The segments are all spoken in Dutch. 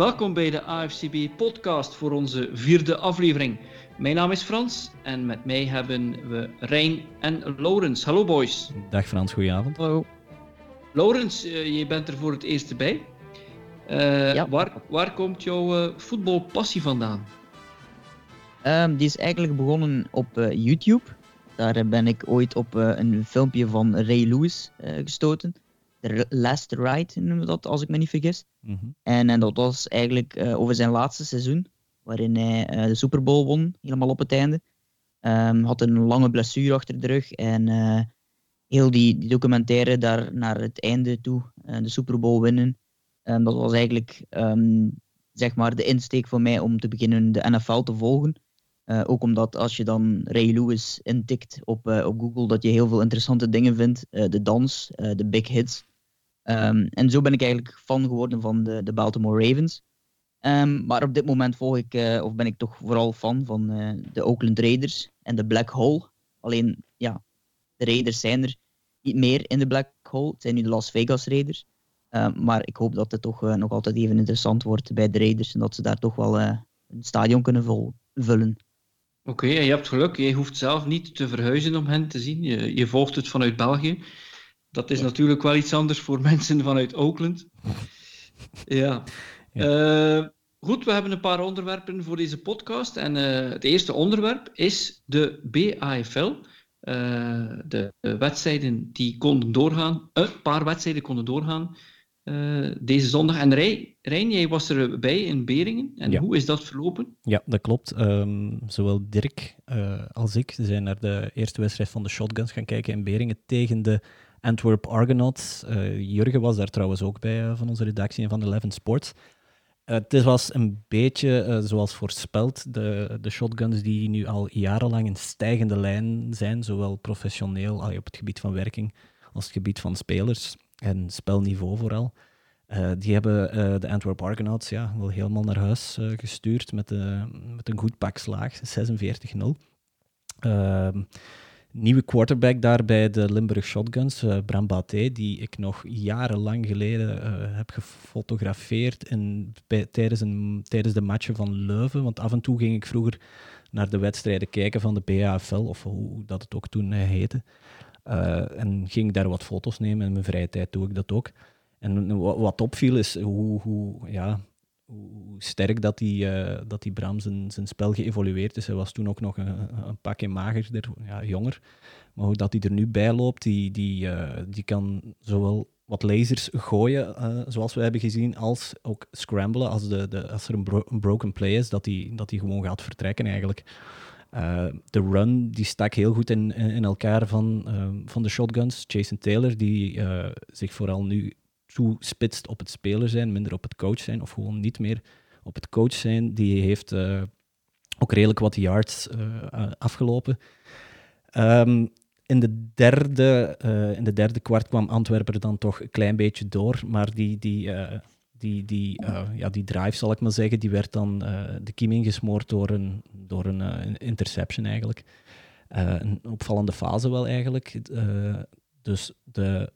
Welkom bij de AFCB podcast voor onze vierde aflevering. Mijn naam is Frans en met mij hebben we Rijn en Laurens. Hallo boys. Dag Frans, goedenavond. Hallo. Laurens, uh, je bent er voor het eerst bij. Uh, Ja. waar, waar komt jouw uh, voetbalpassie vandaan? Ehm, die is eigenlijk begonnen op eh, YouTube. Daar eh, ben ik ooit op eh, een filmpje van Ray Lewis eh, gestoten. The R- Last Ride noemen we dat, als ik me niet vergis. Mhm. En, en dat was eigenlijk eh, over zijn laatste seizoen, waarin hij eh, de Super Bowl won, helemaal op het einde. Ehm, had een lange blessure achter de rug en eh, heel die, die documentaire daar naar het einde toe, de Super Bowl winnen. Ehm, dat was eigenlijk ehm, zeg maar de insteek voor mij om te beginnen de NFL te volgen. Ook omdat als je dan Ray Lewis intikt op, op Google, dat je heel veel interessante dingen vindt. De dans, de big hits. Ehm, en zo ben ik eigenlijk fan geworden van de, de Baltimore Ravens. Ehm, maar op dit moment volg ik, eh, of ben ik toch vooral fan van eh, de Oakland Raiders en de Black Hole. Alleen, ja, de Raiders zijn er niet meer in de Black Hole. Het zijn nu de Las Vegas Raiders. Ehm, maar ik hoop dat het toch eh, nog altijd even interessant wordt bij de Raiders. En dat ze daar toch wel een stadion kunnen vol- vullen. Oké, en je hebt geluk. Je hoeft zelf niet te verhuizen om hen te zien. Je, je volgt het vanuit België. Dat is Ja. natuurlijk wel iets anders voor mensen vanuit Oakland. Ja. Eh, goed, we hebben een paar onderwerpen voor deze podcast. En eh, het eerste onderwerp is de BAFL. Eh, de, de wedstrijden die konden doorgaan. Een paar wedstrijden konden doorgaan deze zondag. En Rijn, Rijn, jij was erbij in Beringen. En Ja. hoe is dat verlopen? Ja, dat klopt. Ehm, zowel Dirk als ik zijn naar de eerste wedstrijd van de Shotguns gaan kijken in Beringen tegen de Antwerp Argonauts. Eh, Jurgen was daar trouwens ook bij eh, van onze redactie en van Eleven Sports. Eh, het was een beetje zoals voorspeld. De, de Shotguns die nu al jarenlang in stijgende lijn zijn, zowel professioneel op het gebied van werking als het gebied van spelers en spelniveau vooral. Die hebben de Antwerp Argonauts ja, wel helemaal naar huis gestuurd met, met een goed pak slaag, 46-0. Nieuwe quarterback daar bij de Limburg Shotguns, eh, Bram Baté, die ik nog jarenlang geleden eh, heb gefotografeerd in, bij, tijdens, een, tijdens de matchen van Leuven. Want af en toe ging ik vroeger naar de wedstrijden kijken van de BAFL, of hoe dat het ook toen eh, heette. En ging daar wat foto's nemen. In mijn vrije tijd doe ik dat ook. En wa- wat opviel is hoe, hoe, ja, hoe sterk dat die, eh, dat die Bram zijn, zijn spel geëvolueerd is. Hij was toen ook nog een, een pakje magerder, ja, jonger. Maar hoe dat hij er nu bij loopt, die, die, eh, die kan zowel wat lasers gooien, eh, zoals we hebben gezien, als ook scramblen. Als, de, de, als er een, bro- een broken play is, dat hij dat die gewoon gaat vertrekken eigenlijk. De run die stak heel goed in, in, elkaar van, van de shotguns. Jason Taylor, die zich vooral nu toespitst op het speler zijn, minder op het coach zijn, of gewoon niet meer op het coach zijn. Die heeft eh, ook redelijk wat yards eh, afgelopen. Ehm, in, de derde, eh, in de derde kwart kwam Antwerpen er dan toch een klein beetje door, maar die, die, die, die, ja, die drive, zal ik maar zeggen, die werd dan de kiem ingesmoord door een, door een, interception eigenlijk. Een opvallende fase wel eigenlijk. Dus de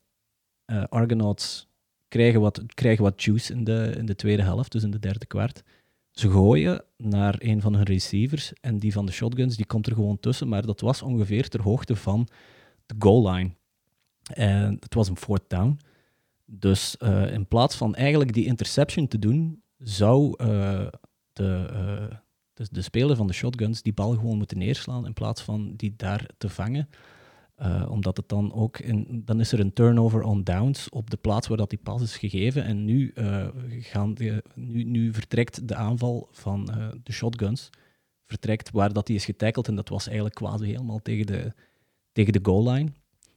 Argonauts krijgen wat, krijgen wat juice in de, in de tweede helft, dus in de derde kwart. Ze gooien naar een van hun receivers en die van de shotguns die komt er gewoon tussen, maar dat was ongeveer ter hoogte van de goal line. En het was een fourth down. Dus eh, in plaats van eigenlijk die interception te doen, zou eh, de, eh, de, de speler van de shotguns die bal gewoon moeten neerslaan in plaats van die daar te vangen. Eh, omdat het dan ook, in, dan is er een turnover on downs op de plaats waar dat die pas is gegeven. En nu, eh, gaan die, nu, nu vertrekt de aanval van eh, de shotguns, vertrekt waar dat die is getackled. En dat was eigenlijk quasi helemaal tegen de, tegen de goal line.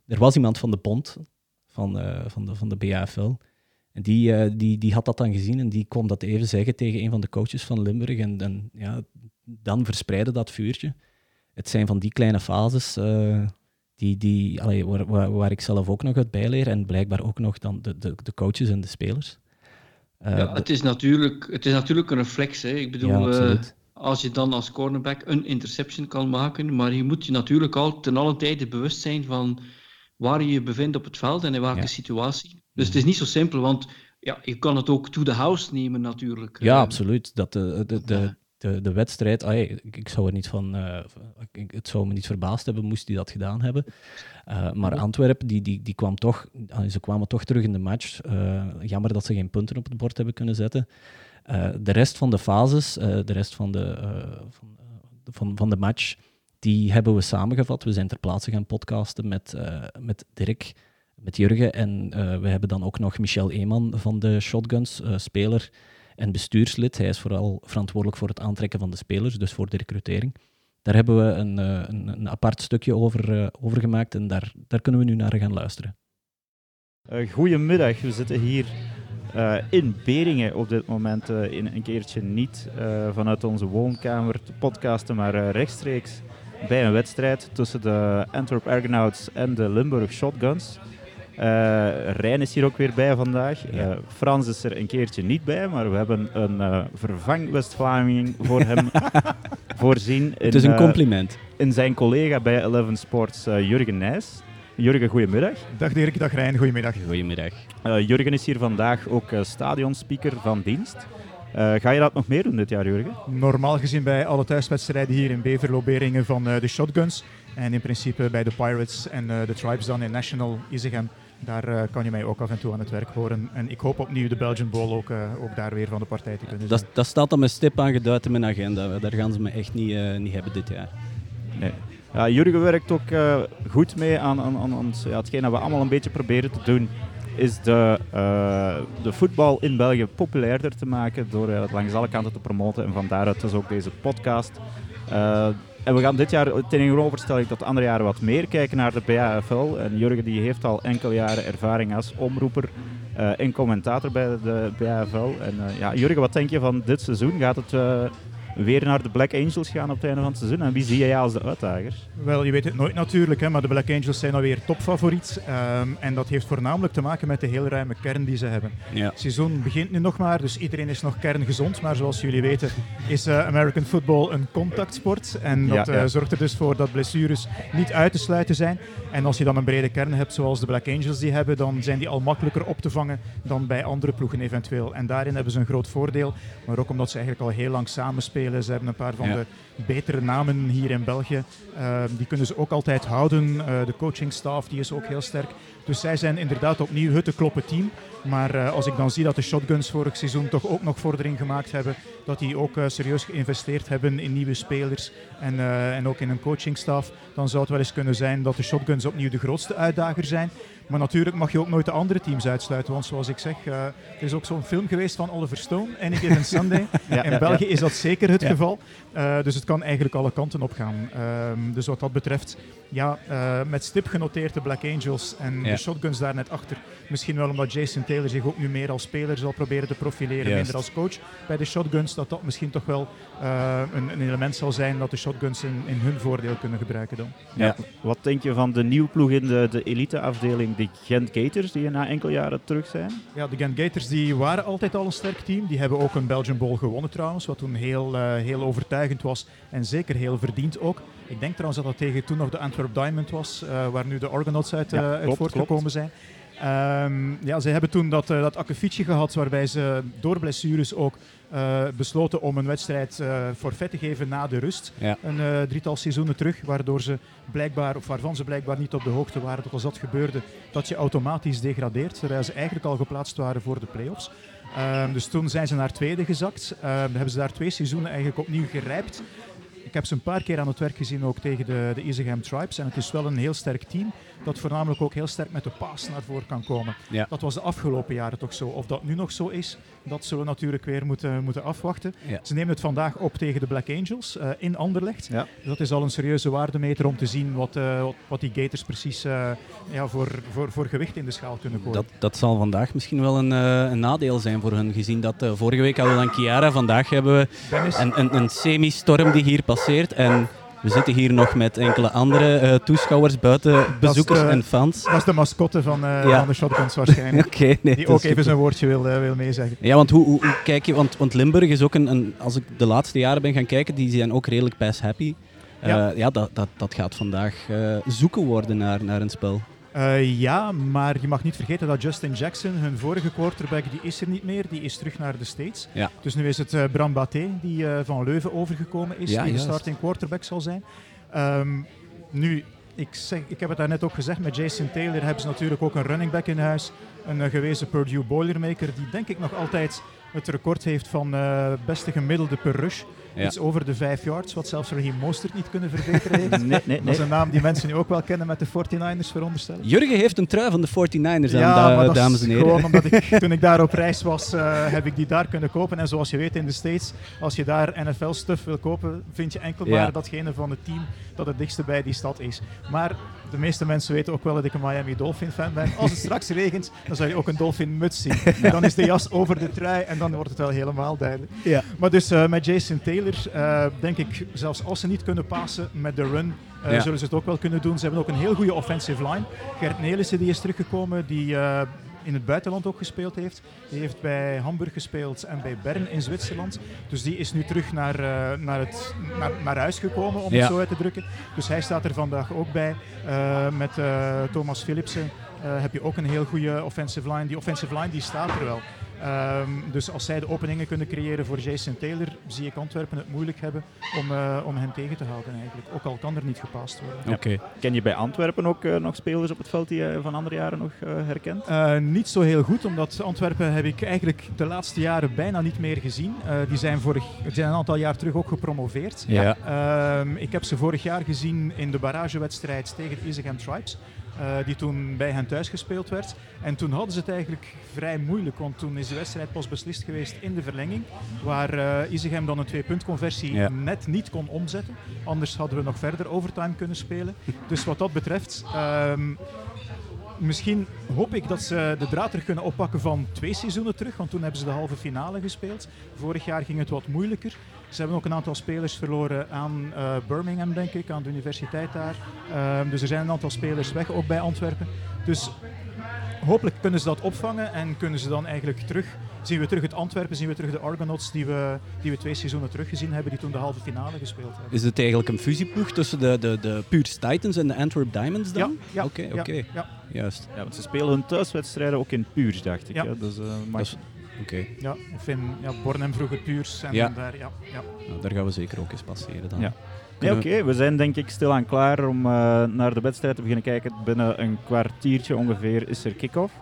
Er was iemand van de bond, van, van, de, van de BAFL. En die, die, die had dat dan gezien en die kon dat even zeggen tegen een van de coaches van Limburg. En, en ja, dan verspreidde dat vuurtje. Het zijn van die kleine fases die, die, allee, waar, waar, waar ik zelf ook nog uit bijleer. En blijkbaar ook nog dan de, de, de coaches en de spelers. Eh, Ja, het, is natuurlijk, het is natuurlijk een reflex. Hè. Ik bedoel, ja, eh, als je dan als cornerback een interception kan maken, maar je moet je natuurlijk al ten alle tijde bewust zijn van waar je je bevindt op het veld en in welke Ja. situatie. Dus het is niet zo simpel, want ja, je kan het ook to the house nemen natuurlijk. Ja, Eh, absoluut. Dat de, de, de, de, de wedstrijd, ah, ik, ik zou er niet van, eh, ik, het zou me niet verbaasd hebben moest die dat gedaan hebben. Eh, maar Antwerpen, die, die, die kwam toch, ah, ze kwamen toch terug in de match. Eh, jammer dat ze geen punten op het bord hebben kunnen zetten. De rest van de fases, de rest van de, van, van, van de match, die hebben we samengevat. We zijn ter plaatse gaan podcasten met, met Dirk, met Jurgen. En we hebben dan ook nog Michel Eeman van de Shotguns, speler en bestuurslid. Hij is vooral verantwoordelijk voor het aantrekken van de spelers, dus voor de recrutering. Daar hebben we een, eh, een, een apart stukje over, eh, over gemaakt en daar, daar kunnen we nu naar gaan luisteren. Uh, goedemiddag, we zitten hier in Beringen op dit moment in een keertje niet vanuit onze woonkamer te podcasten, maar rechtstreeks bij een wedstrijd tussen de Antwerp Argonauts en de Limburg Shotguns. Rijn is hier ook weer bij vandaag. Ja. Frans is er een keertje niet bij, maar we hebben een vervang West-Vlaming voor hem voorzien. In, Het is een compliment. in zijn collega bij Eleven Sports, Jurgen Nijs. Jurgen, goedemiddag. Dag Dirk, dag Rijn, goedemiddag. Goedemiddag. Uh, Jurgen is hier vandaag ook uh, stadionspeaker van dienst. Uh, ga je dat nog meer doen dit jaar, Jurgen? Normaal gezien bij alle thuiswedstrijden hier in Beverlo Beringen van de Shotguns. En in principe bij de Pirates en de Tribes dan in National Isegem. Daar kan je mij ook af en toe aan het werk horen. En ik hoop opnieuw de Belgian Bowl ook, ook daar weer van de partij te kunnen zijn. Dat, dat staat dan met stip aangeduid in mijn agenda. Daar gaan ze me echt niet, niet hebben dit jaar. Nee. Ja, Jurgen werkt ook uh, goed mee aan, aan, aan, aan ja, hetgeen dat we allemaal een beetje proberen te doen. Is de, uh, de voetbal in België populairder te maken door uh, het langs alle kanten te promoten. En van daaruit dus ook deze podcast. En we gaan dit jaar tegenoverstelling tot andere jaren wat meer kijken naar de BAFL. En Jurgen die heeft al enkele jaren ervaring als omroeper en commentator bij de BAFL. En ja, Jurgen, wat denk je van dit seizoen? Gaat het weer naar de Black Angels gaan op het einde van het seizoen. En wie zie jij als de uitdagers? Wel, je weet het nooit natuurlijk, hè, maar de Black Angels zijn alweer topfavoriet. Um, en dat heeft voornamelijk te maken met de heel ruime kern die ze hebben. Ja. Het seizoen begint nu nog maar, dus iedereen is nog kerngezond. Maar zoals jullie weten is uh, American football een contactsport. En dat ja, ja. Uh, zorgt er dus voor dat blessures niet uit te sluiten zijn. En als je dan een brede kern hebt zoals de Black Angels die hebben, dan zijn die al makkelijker op te vangen dan bij andere ploegen eventueel. En daarin hebben ze een groot voordeel. Maar ook omdat ze eigenlijk al heel lang ze hebben een paar van ja. de betere namen hier in België. Uh, die kunnen ze ook altijd houden. Uh, de coachingstaf die is ook heel sterk. Dus zij zijn inderdaad opnieuw het te kloppen team. Maar uh, als ik dan zie dat de Shotguns vorig seizoen toch ook nog vordering gemaakt hebben, dat die ook serieus geïnvesteerd hebben in nieuwe spelers en, en ook in een coachingstaf, dan zou het wel eens kunnen zijn dat de Shotguns opnieuw de grootste uitdager zijn. Maar natuurlijk mag je ook nooit de andere teams uitsluiten. Want zoals ik zeg, uh, er is ook zo'n film geweest van Oliver Stone, Any Given Sunday. ja, in ja, België ja. is dat zeker het geval. Uh, dus het kan eigenlijk alle kanten op gaan. Uh, dus wat dat betreft, ja, uh, met stip genoteerd de Black Angels en de Shotguns daar net achter. Misschien wel omdat Jason Taylor zich ook nu meer als speler zal proberen te profileren, Juist. minder als coach bij de Shotguns. Dat dat misschien toch wel een, een, element zal zijn dat de Shotguns in, in hun voordeel kunnen gebruiken dan. Ja. Wat denk je van de nieuwe ploeg in de, de elite-afdeling, de Gent Gators, die na enkele jaren terug zijn? Ja, de Gent Gators die waren altijd al een sterk team. Die hebben ook een Belgian Bowl gewonnen trouwens, wat toen heel, uh, heel overtuigend was en zeker heel verdiend ook. Ik denk trouwens dat dat tegen toen nog de Antwerp Diamond was, uh, waar nu de Argonauts uit, ja, uit klopt, voortgekomen klopt. zijn. Um, ja, ze hebben toen dat, uh, dat akkefietje gehad waarbij ze door blessures ook uh, besloten om een wedstrijd uh, forfait te geven na de rust. Ja. Een uh, drietal seizoenen terug, waardoor ze blijkbaar, of waarvan ze blijkbaar niet op de hoogte waren dat als dat gebeurde, dat je automatisch degradeert, terwijl ze eigenlijk al geplaatst waren voor de play-offs. Um, dus toen zijn ze naar tweede gezakt. Um, hebben ze daar twee seizoenen eigenlijk opnieuw gerijpt. Ik heb ze een paar keer aan het werk gezien, ook tegen de, de Isegem Tribes. En het is wel een heel sterk team, dat voornamelijk ook heel sterk met de paas naar voren kan komen. Ja. Dat was de afgelopen jaren toch zo. Of dat nu nog zo is, dat zullen we natuurlijk weer moeten, moeten afwachten. Ja. Ze nemen het vandaag op tegen de Black Angels uh, in Anderlecht. Ja. Dus dat is al een serieuze waardemeter om te zien wat, uh, wat, wat, die Gators precies uh, ja, voor, voor, voor gewicht in de schaal kunnen gooien. Dat, dat zal vandaag misschien wel een, een nadeel zijn voor hun, gezien dat vorige week hadden we dan Chiara, vandaag hebben we een, een, een semi-storm die hier passeert. En we zitten hier nog met enkele andere uh, toeschouwers, buiten bezoekers de, en fans. Dat is de mascotte van, uh, ja. van de Shotguns waarschijnlijk. okay, nee, die ook even zijn woordje wil, uh, wil meezeggen. Ja, want hoe, hoe, hoe, kijk je, want, want Limburg is ook een, een, als ik de laatste jaren ben gaan kijken, die zijn ook redelijk pass happy. Ja, ja dat, dat, dat gaat vandaag zoeken worden naar, naar een spel. Uh, ja, maar je mag niet vergeten dat Justin Jackson, hun vorige quarterback, die is er niet meer. Die is terug naar de States. Ja. Dus nu is het uh, Bram Baté die uh, van Leuven overgekomen is, ja, die de starting quarterback zal zijn. Um, nu, ik, zeg, ik heb het daarnet ook gezegd, met Jason Taylor hebben ze natuurlijk ook een running back in huis. Een gewezen Purdue Boilermaker, die denk ik nog altijd het record heeft van beste gemiddelde per rush. Ja. Iets over de 5 yards, wat zelfs Raheem Mostert niet kunnen verbeteren heeft. nee, nee, Dat is een naam die mensen nu ook wel kennen met de 49ers, veronderstellen. Jurgen heeft een trui van de 49ers ja, aan, maar dames en heren. Gewoon omdat ik, toen ik daar op reis was, uh, heb ik die daar kunnen kopen. En zoals je weet in de States, als je daar NFL-stuff wil kopen, vind je enkel maar datgene van het team dat het dichtste bij die stad is. Maar de meeste mensen weten ook wel dat ik een Miami Dolphin fan ben. Als het straks regent, dan zal je ook een Dolphin muts zien. En dan is de jas over de trui en dan wordt het wel helemaal duidelijk. Ja. Maar dus uh, met Jason Taylor, uh, denk ik, zelfs als ze niet kunnen passen met de run, uh, ja. zullen ze het ook wel kunnen doen. Ze hebben ook een heel goede offensive line. Gert Nelissen die is teruggekomen, die in het buitenland ook gespeeld heeft. Die heeft bij Hamburg gespeeld en bij Bern in Zwitserland. Dus die is nu terug naar, uh, naar, het, naar, naar huis gekomen, om ja. het zo uit te drukken. Dus hij staat er vandaag ook bij. Uh, met uh, Thomas Philipsen heb je ook een heel goede offensive line. Die offensive line die staat er wel. Um, dus als zij de openingen kunnen creëren voor Jason Taylor, zie ik Antwerpen het moeilijk hebben om, uh, om hen tegen te houden eigenlijk. Ook al kan er niet gepast worden. Ja. Okay. Ken je bij Antwerpen ook uh, nog spelers op het veld die je van andere jaren nog uh, herkent? niet zo heel goed, omdat Antwerpen heb ik eigenlijk de laatste jaren bijna niet meer gezien. die, zijn vorig, die zijn een aantal jaar terug ook gepromoveerd. Ja. Um, ik heb ze vorig jaar gezien in de barragewedstrijd tegen Isegem Tribes. Uh, die toen bij hen thuis gespeeld werd. En toen hadden ze het eigenlijk vrij moeilijk, want toen is de wedstrijd pas beslist geweest in de verlenging, waar uh, Isegem dan een twee-punt-conversie ja. net niet kon omzetten. Anders hadden we nog verder overtime kunnen spelen. dus wat dat betreft, um, misschien hoop ik dat ze de draad terug kunnen oppakken van twee seizoenen terug, want toen hebben ze de halve finale gespeeld. Vorig jaar ging het wat moeilijker. Ze hebben ook een aantal spelers verloren aan uh, Birmingham, denk ik, aan de universiteit daar. Uh, dus er zijn een aantal spelers weg, ook bij Antwerpen. Dus hopelijk kunnen ze dat opvangen en kunnen ze dan eigenlijk terug, zien we terug het Antwerpen, zien we terug de Argonauts die we, die we twee seizoenen terug gezien hebben, die toen de halve finale gespeeld hebben. Is het eigenlijk een fusieploeg tussen de, de, de Pure Titans en de Antwerp Diamonds dan? Ja, ja oké. ja, okay. ja. Juist. Ja, want ze spelen hun thuiswedstrijden ook in Puurs, dacht ik. Ja. Ja. Dus, uh, maar... Dat is, Okay. Ja, of in ja, Bornem vroeger Puurs. En ja. Daar, ja, ja. Nou, daar gaan we zeker ook eens passeren dan. Ja. Ja, Oké, okay. we zijn denk ik stilaan klaar om uh, naar de wedstrijd te beginnen kijken. Binnen een kwartiertje ongeveer is er kick-off.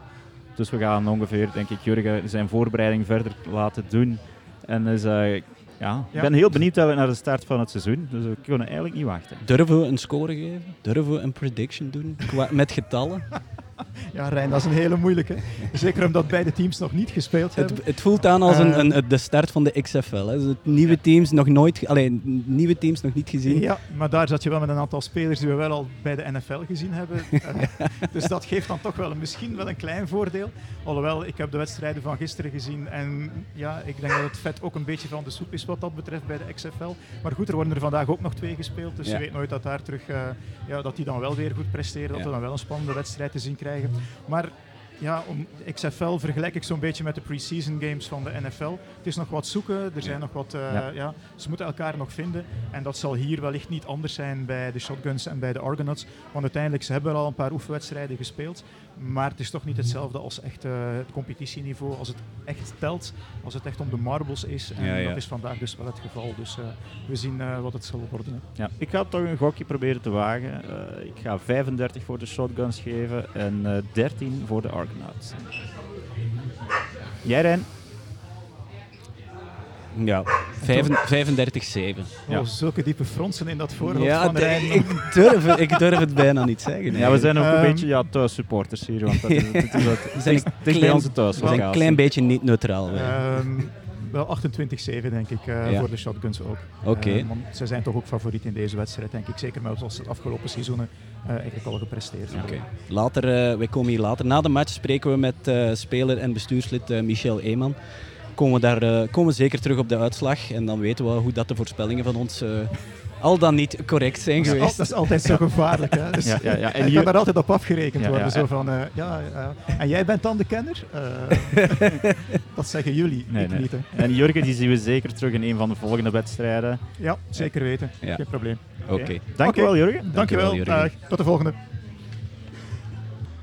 Dus we gaan ongeveer, denk ik, Jurgen zijn voorbereiding verder laten doen. En is, uh, ja, ik ben heel benieuwd naar de start van het seizoen. Dus we kunnen eigenlijk niet wachten. Durven we een score geven? Durven we een prediction doen? met getallen? Ja, Rijn, dat is een hele moeilijke. Zeker omdat beide teams nog niet gespeeld hebben. Het, het voelt aan als een, een, de start van de XFL. Hè. Dus het nieuwe teams nog nooit, alleen nieuwe teams nog niet gezien. Ja, maar daar zat je wel met een aantal spelers die we wel al bij de NFL gezien hebben. uh, dus dat geeft dan toch wel een, misschien wel een klein voordeel. Alhoewel, ik heb de wedstrijden van gisteren gezien en ja, ik denk dat het vet ook een beetje van de soep is wat dat betreft bij de XFL. Maar goed, er worden er vandaag ook nog twee gespeeld, dus ja. je weet nooit dat daar terug, uh, ja, dat die dan wel weer goed presteren, dat we dan wel een spannende wedstrijd te zien krijgen. Maar ja, om XFL vergelijk ik zo'n beetje met de pre-season games van de NFL. Het is nog wat zoeken, er zijn nog wat, uh, Ja. ja. ze moeten elkaar nog vinden. En dat zal hier wellicht niet anders zijn bij de Shotguns en bij de Argonauts. Want uiteindelijk, ze hebben al een paar oefenwedstrijden gespeeld. Maar het is toch niet hetzelfde als echt uh, het competitieniveau. Als het echt telt, als het echt om de marbles is. En Ja, ja. dat is vandaag dus wel het geval. Dus uh, we zien uh, wat het zal worden. Ja, ik ga toch een gokje proberen te wagen. Ik ga 35 voor de shotguns geven en uh, 13 voor de Argonauts. Jij Rijn? Ja, vijfen- 35-7. Ja. Oh, zulke diepe fronsen in dat voorhoofd Ja, van de- Rijn. ik, durf, het- ik durf het bijna niet zeggen. Ja, we zijn ook een Ehm, beetje ja, thuissupporters hier. Want dat is, dit is wat, We zijn bij onze We zijn een klein beetje niet neutraal. Ehm, wel 28-7 denk ik uh, Ja. voor de Shotguns ook. Oké. Uh, want ze zijn toch ook favoriet in deze wedstrijd, denk ik. Zeker met zoals de afgelopen seizoenen uh, eigenlijk al gepresteerd hebben. Oké. Later, eh, wij komen hier later. Na de match spreken we met eh, speler en bestuurslid eh, Michel Eeman. Komen we, daar, eh, komen we zeker terug op de uitslag. En dan weten we hoe dat de voorspellingen van ons eh, al dan niet correct zijn Dat is, al- geweest. dat is altijd zo gevaarlijk. Hè? Dus Ja, ja, ja. En je je- kan daar altijd op afgerekend Ja, worden. ja, Zo van, eh, ja, ja. En jij bent dan de kenner? Eh, dat zeggen jullie, Nee, ik nee. niet. Hè. En Jurgen die zien we zeker terug in een van de volgende wedstrijden. Ja, zeker weten. Ja. Geen probleem. Oké. Dankjewel Jurgen. Dankjewel. Jurgen. Tot de volgende.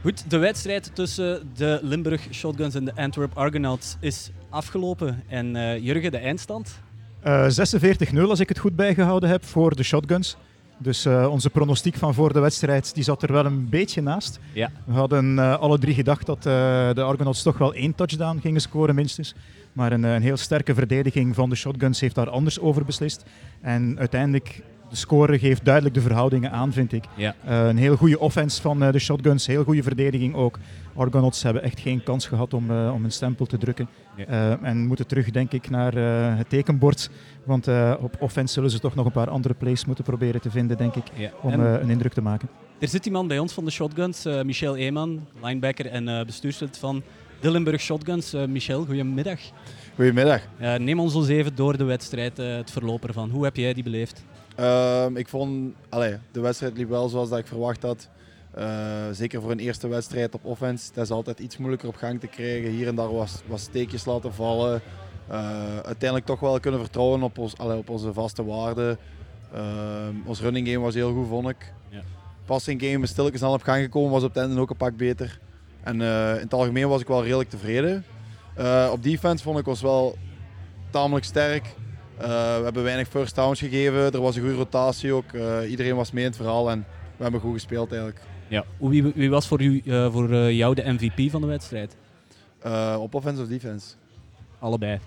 Goed, de wedstrijd tussen de Limburg Shotguns en de Antwerp Argonauts is afgelopen. En uh, Jurgen, de eindstand? Uh, 46-0 als ik het goed bijgehouden heb voor de Shotguns. Dus uh, onze pronostiek van voor de wedstrijd die zat er wel een beetje naast. Ja. We hadden alle drie gedacht dat de Argonauts toch wel één touchdown gingen scoren minstens. Maar een, een heel sterke verdediging van de Shotguns heeft daar anders over beslist. En uiteindelijk de score geeft duidelijk de verhoudingen aan, vind ik. Ja. Uh, een heel goede offense van uh, de shotguns, heel goede verdediging ook. Argonauts hebben echt geen kans gehad om, uh, om een stempel te drukken. Ja. en moeten terug, denk ik, naar het tekenbord. Want op offense zullen ze toch nog een paar andere plays moeten proberen te vinden, denk ik, ja. om een indruk te maken. Er zit iemand bij ons van de Shotguns, Michel Eeman, linebacker en bestuurslid van de Limburg Shotguns. Michel, goedemiddag. Goedemiddag. neem ons eens even door de wedstrijd, het verloop ervan. Hoe heb jij die beleefd? Uh, ik vond, allee, de wedstrijd liep wel zoals dat ik verwacht had. Uh, zeker voor een eerste wedstrijd op offense. Dat is altijd iets moeilijker op gang te krijgen. Hier en daar was, was steekjes laten vallen. Uh, uiteindelijk toch wel kunnen vertrouwen op, ons, allee, op onze vaste waarden. ons running game was heel goed, vond ik. Ja. Passing game is stilletjes al op gang gekomen, was op het einde ook een pak beter. En in het algemeen was ik wel redelijk tevreden. op defense vond ik ons wel tamelijk sterk. Uh, we hebben weinig first downs gegeven. Er was een goede rotatie ook. Uh, iedereen was mee in het verhaal en we hebben goed gespeeld eigenlijk. Ja. Wie, wie was voor, u, uh, voor jou de MVP van de wedstrijd? op offense of defense? Allebei.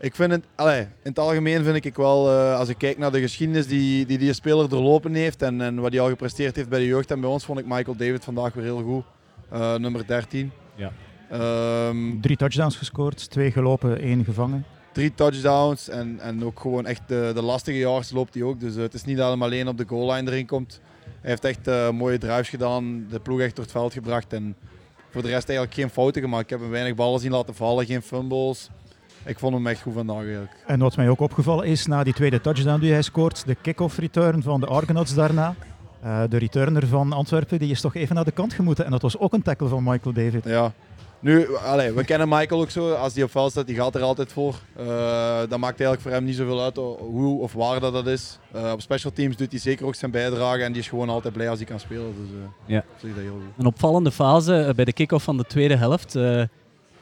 Ik vind het, allee, in het algemeen vind ik wel, als ik kijk naar de geschiedenis die die, die speler doorlopen heeft en, en wat hij al gepresteerd heeft bij de jeugd en bij ons, vond ik Michael David vandaag weer heel goed. nummer 13. Ja. Um, Drie touchdowns gescoord, twee gelopen, één gevangen drie touchdowns en, en ook gewoon echt de, de lastige yards loopt hij ook. Dus uh, het is niet dat hij alleen op de goal line erin komt. Hij heeft echt uh, mooie drives gedaan, de ploeg echt door het veld gebracht en voor de rest eigenlijk geen fouten gemaakt. Ik heb hem weinig ballen zien laten vallen, geen fumbles. Ik vond hem echt goed vandaag eigenlijk. En wat mij ook opgevallen is, na die tweede touchdown die hij scoort, de kick-off return van de Argonauts daarna. Uh, de returner van Antwerpen die is toch even naar de kant gemoeten. En dat was ook een tackle van Michael David. Ja, nu, allez, we kennen Michael ook zo. Als hij op veld staat, die gaat er altijd voor. Uh, dat maakt eigenlijk voor hem niet zoveel uit hoe of waar dat, dat is. Uh, op special teams doet hij zeker ook zijn bijdrage en die is gewoon altijd blij als hij kan spelen. Dus uh, ja. zeg dat heel goed. Een opvallende fase bij de kick-off van de tweede helft.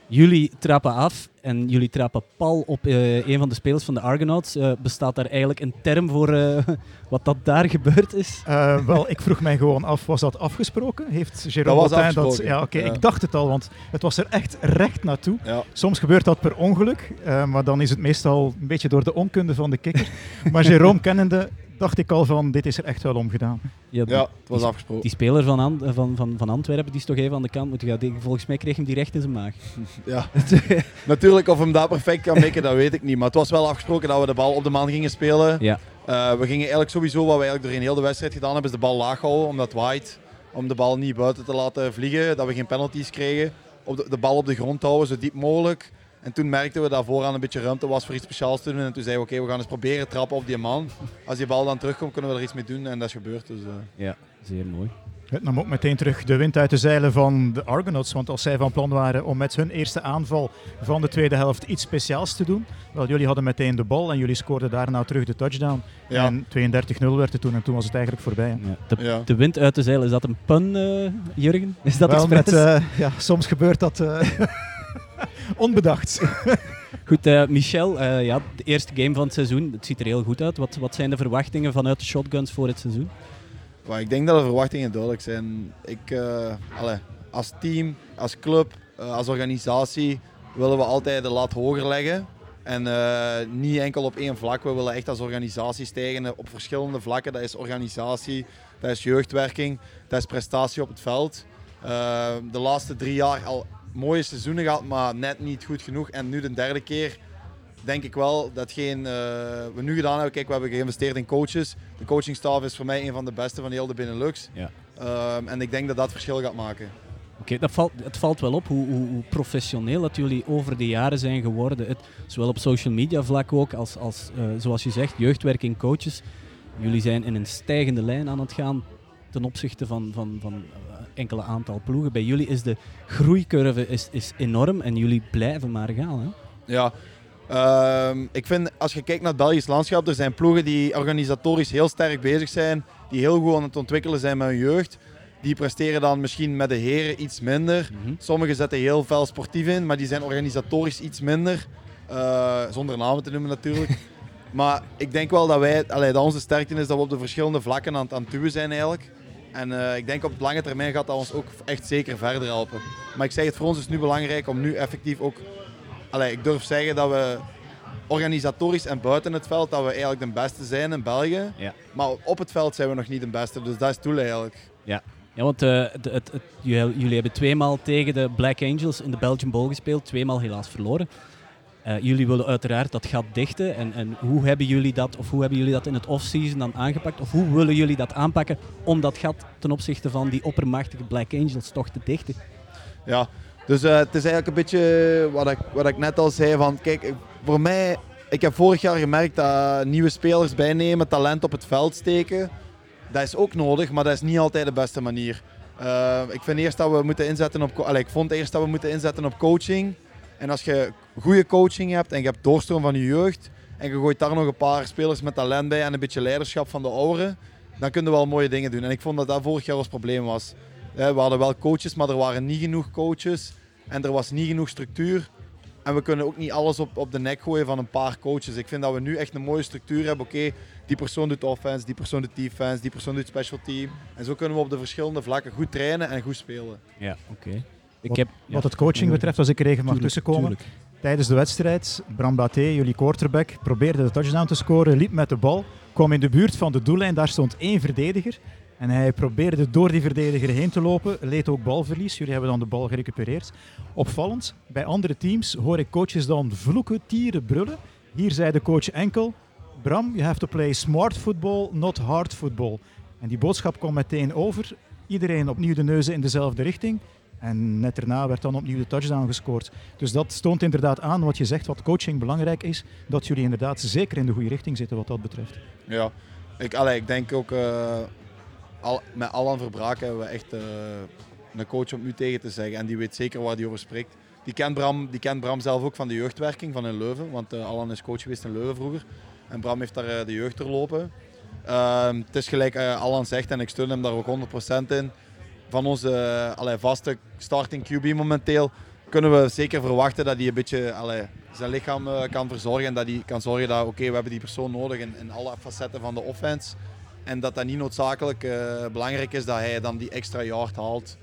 jullie trappen af en jullie trappen pal op een van de spelers van de Argonauts. bestaat daar eigenlijk een term voor wat dat daar gebeurd is? Uh, wel, ik vroeg mij gewoon af, was dat afgesproken? Heeft Jérôme dat was dat... Ja, oké, okay, ja. ik dacht het al, want het was er echt recht naartoe. Ja. Soms gebeurt dat per ongeluk, uh, maar dan is het meestal een beetje door de onkunde van de kikker. maar Jérôme kennende dacht ik al van, dit is er echt wel omgedaan. Ja, ja het was die, afgesproken. Die speler van, An van, van, van Antwerpen, die is toch even aan de kant moeten gaan. Die, volgens mij kreeg hem die recht in zijn maag. Ja, natuurlijk of hem dat perfect kan mikken, dat weet ik niet. Maar het was wel afgesproken dat we de bal op de man gingen spelen. Ja. Uh, we gingen eigenlijk sowieso, wat we eigenlijk doorheen heel de wedstrijd gedaan hebben, is de bal laag houden, omdat waait. Om de bal niet buiten te laten vliegen, dat we geen penalties kregen. Op de, de bal op de grond houden, zo diep mogelijk. En toen merkten we dat vooraan een beetje ruimte was voor iets speciaals te doen. En toen zeiden we, oké, okay, we gaan eens proberen trappen op die man. Als die bal dan terugkomt, kunnen we er iets mee doen. En dat is gebeurd. Dus, uh... Ja, zeer mooi. Het nam ook meteen terug de wind uit de zeilen van de Argonauts. Want als zij van plan waren om met hun eerste aanval van de tweede helft iets speciaals te doen. Wel, jullie hadden meteen de bal en jullie scoorden daarna terug de touchdown. Ja. En 32-0 werd het toen en toen was het eigenlijk voorbij. Ja. De, ja. de, wind uit de zeilen, is dat een pun, uh, Jurgen? Is dat Wel, met, uh, ja, soms gebeurt dat uh, onbedacht. Goed, uh, Michel, ja, de eerste game van het seizoen. Het ziet er heel goed uit. Wat, wat zijn de verwachtingen vanuit de shotguns voor het seizoen? Ik denk dat de verwachtingen duidelijk zijn. Ik, allez, als team, als club, uh, als organisatie willen we altijd de lat hoger leggen. En uh, niet enkel op één vlak. We willen echt als organisatie stijgen op verschillende vlakken. Dat is organisatie, dat is jeugdwerking, dat is prestatie op het veld. de laatste drie jaar al mooie seizoenen gehad, maar net niet goed genoeg. En nu de derde keer denk ik wel dat uh, we nu gedaan hebben. Kijk, we hebben geïnvesteerd in coaches. De coachingstaf is voor mij een van de beste van heel de Benelux. Ja. Um, en ik denk dat dat verschil gaat maken. Oké, okay, valt, het valt wel op hoe, hoe, hoe, professioneel dat jullie over de jaren zijn geworden. Het, zowel op social media vlak ook als, als uh, zoals je zegt, jeugdwerking, coaches. Jullie zijn in een stijgende lijn aan het gaan ten opzichte van, van, van uh, enkele aantal ploegen. Bij jullie is de groeicurve is, is enorm en jullie blijven maar gaan. Hè? Ja, Um, ik vind, als je kijkt naar het Belgisch landschap, er zijn ploegen die organisatorisch heel sterk bezig zijn, die heel goed aan het ontwikkelen zijn met hun jeugd. die presteren dan misschien met de heren iets minder. Mm Sommigen zetten heel veel sportief in, maar die zijn organisatorisch iets minder. Uh, zonder namen te noemen natuurlijk. maar ik denk wel dat wij, allee, dat onze sterkte is dat we op de verschillende vlakken aan, aan het duwen zijn eigenlijk. En uh, ik denk op het lange termijn gaat dat ons ook echt zeker verder helpen. Maar ik zeg het, voor ons is nu belangrijk om nu effectief ook... Allee, ik durf zeggen dat we organisatorisch en buiten het veld dat we eigenlijk de beste zijn in België. Ja. Maar op het veld zijn we nog niet de beste, dus dat is doel eigenlijk. Ja, ja want uh, het, het, het, jullie hebben tweemaal tegen de Black Angels in de Belgian Bowl gespeeld, tweemaal helaas verloren. Uh, jullie willen uiteraard dat gat dichten. En, en, hoe hebben jullie dat, of hoe hebben jullie dat in het offseason dan aangepakt? Of hoe willen jullie dat aanpakken om dat gat ten opzichte van die oppermachtige Black Angels toch te dichten? Ja, dus uh, het is eigenlijk een beetje wat ik, wat ik net al zei. Van, kijk, voor mij, ik heb vorig jaar gemerkt dat nieuwe spelers bijnemen, talent op het veld steken. Dat is ook nodig, maar dat is niet altijd de beste manier. Uh, ik vind eerst dat we moeten inzetten op. Ik vond eerst dat we moeten inzetten op coaching. En als je goede coaching hebt en je hebt doorstroom van je jeugd en je gooit daar nog een paar spelers met talent bij en een beetje leiderschap van de ouderen, dan kunnen we wel mooie dingen doen. En ik vond dat dat vorig jaar ons probleem was. We hadden wel coaches, maar er waren niet genoeg coaches en er was niet genoeg structuur. En we kunnen ook niet alles op, op de nek gooien van een paar coaches. Ik vind dat we nu echt een mooie structuur hebben. Oké, die persoon doet offense, die persoon doet defense, die persoon doet special team. En zo kunnen we op de verschillende vlakken goed trainen en goed spelen. Ja, oké. Wat, heb, wat het coaching betreft, als ik er even mag tussenkomen. Tijdens de wedstrijd, Bram Baté, jullie quarterback, probeerde de touchdown te scoren, liep met de bal, kwam in de buurt van de doellijn, daar stond één verdediger. En hij probeerde door die verdediger heen te lopen, leed ook balverlies. Jullie hebben dan de bal gerecupereerd. Opvallend, bij andere teams hoor ik coaches dan vloeken, tieren, brullen. Hier zei de coach enkel, Bram, you have to play smart football, not hard football. En die boodschap kwam meteen over. Iedereen opnieuw de neuzen in dezelfde richting. En net daarna werd dan opnieuw de touchdown gescoord. Dus dat toont inderdaad aan wat je zegt, wat coaching belangrijk is. Dat jullie inderdaad zeker in de goede richting zitten wat dat betreft. Ja, ik, allee, ik denk ook uh, al, met Alan Verbraak hebben we echt uh, een coach om nu tegen te zeggen. En die weet zeker waar hij over spreekt. Die kent, Bram, die kent Bram zelf ook van de jeugdwerking van in Leuven. Want uh, Alan is coach geweest in Leuven vroeger. En Bram heeft daar de jeugd lopen. Ehm, het is gelijk Alan zegt en ik steun hem daar ook 100% in van onze allee, vaste starting QB momenteel kunnen we zeker verwachten dat hij een beetje allee, zijn lichaam kan verzorgen. En dat hij kan zorgen dat oké, we hebben die persoon nodig in, in, alle facetten van de offense. En dat dat niet noodzakelijk uh, belangrijk is dat hij dan die extra yard haalt.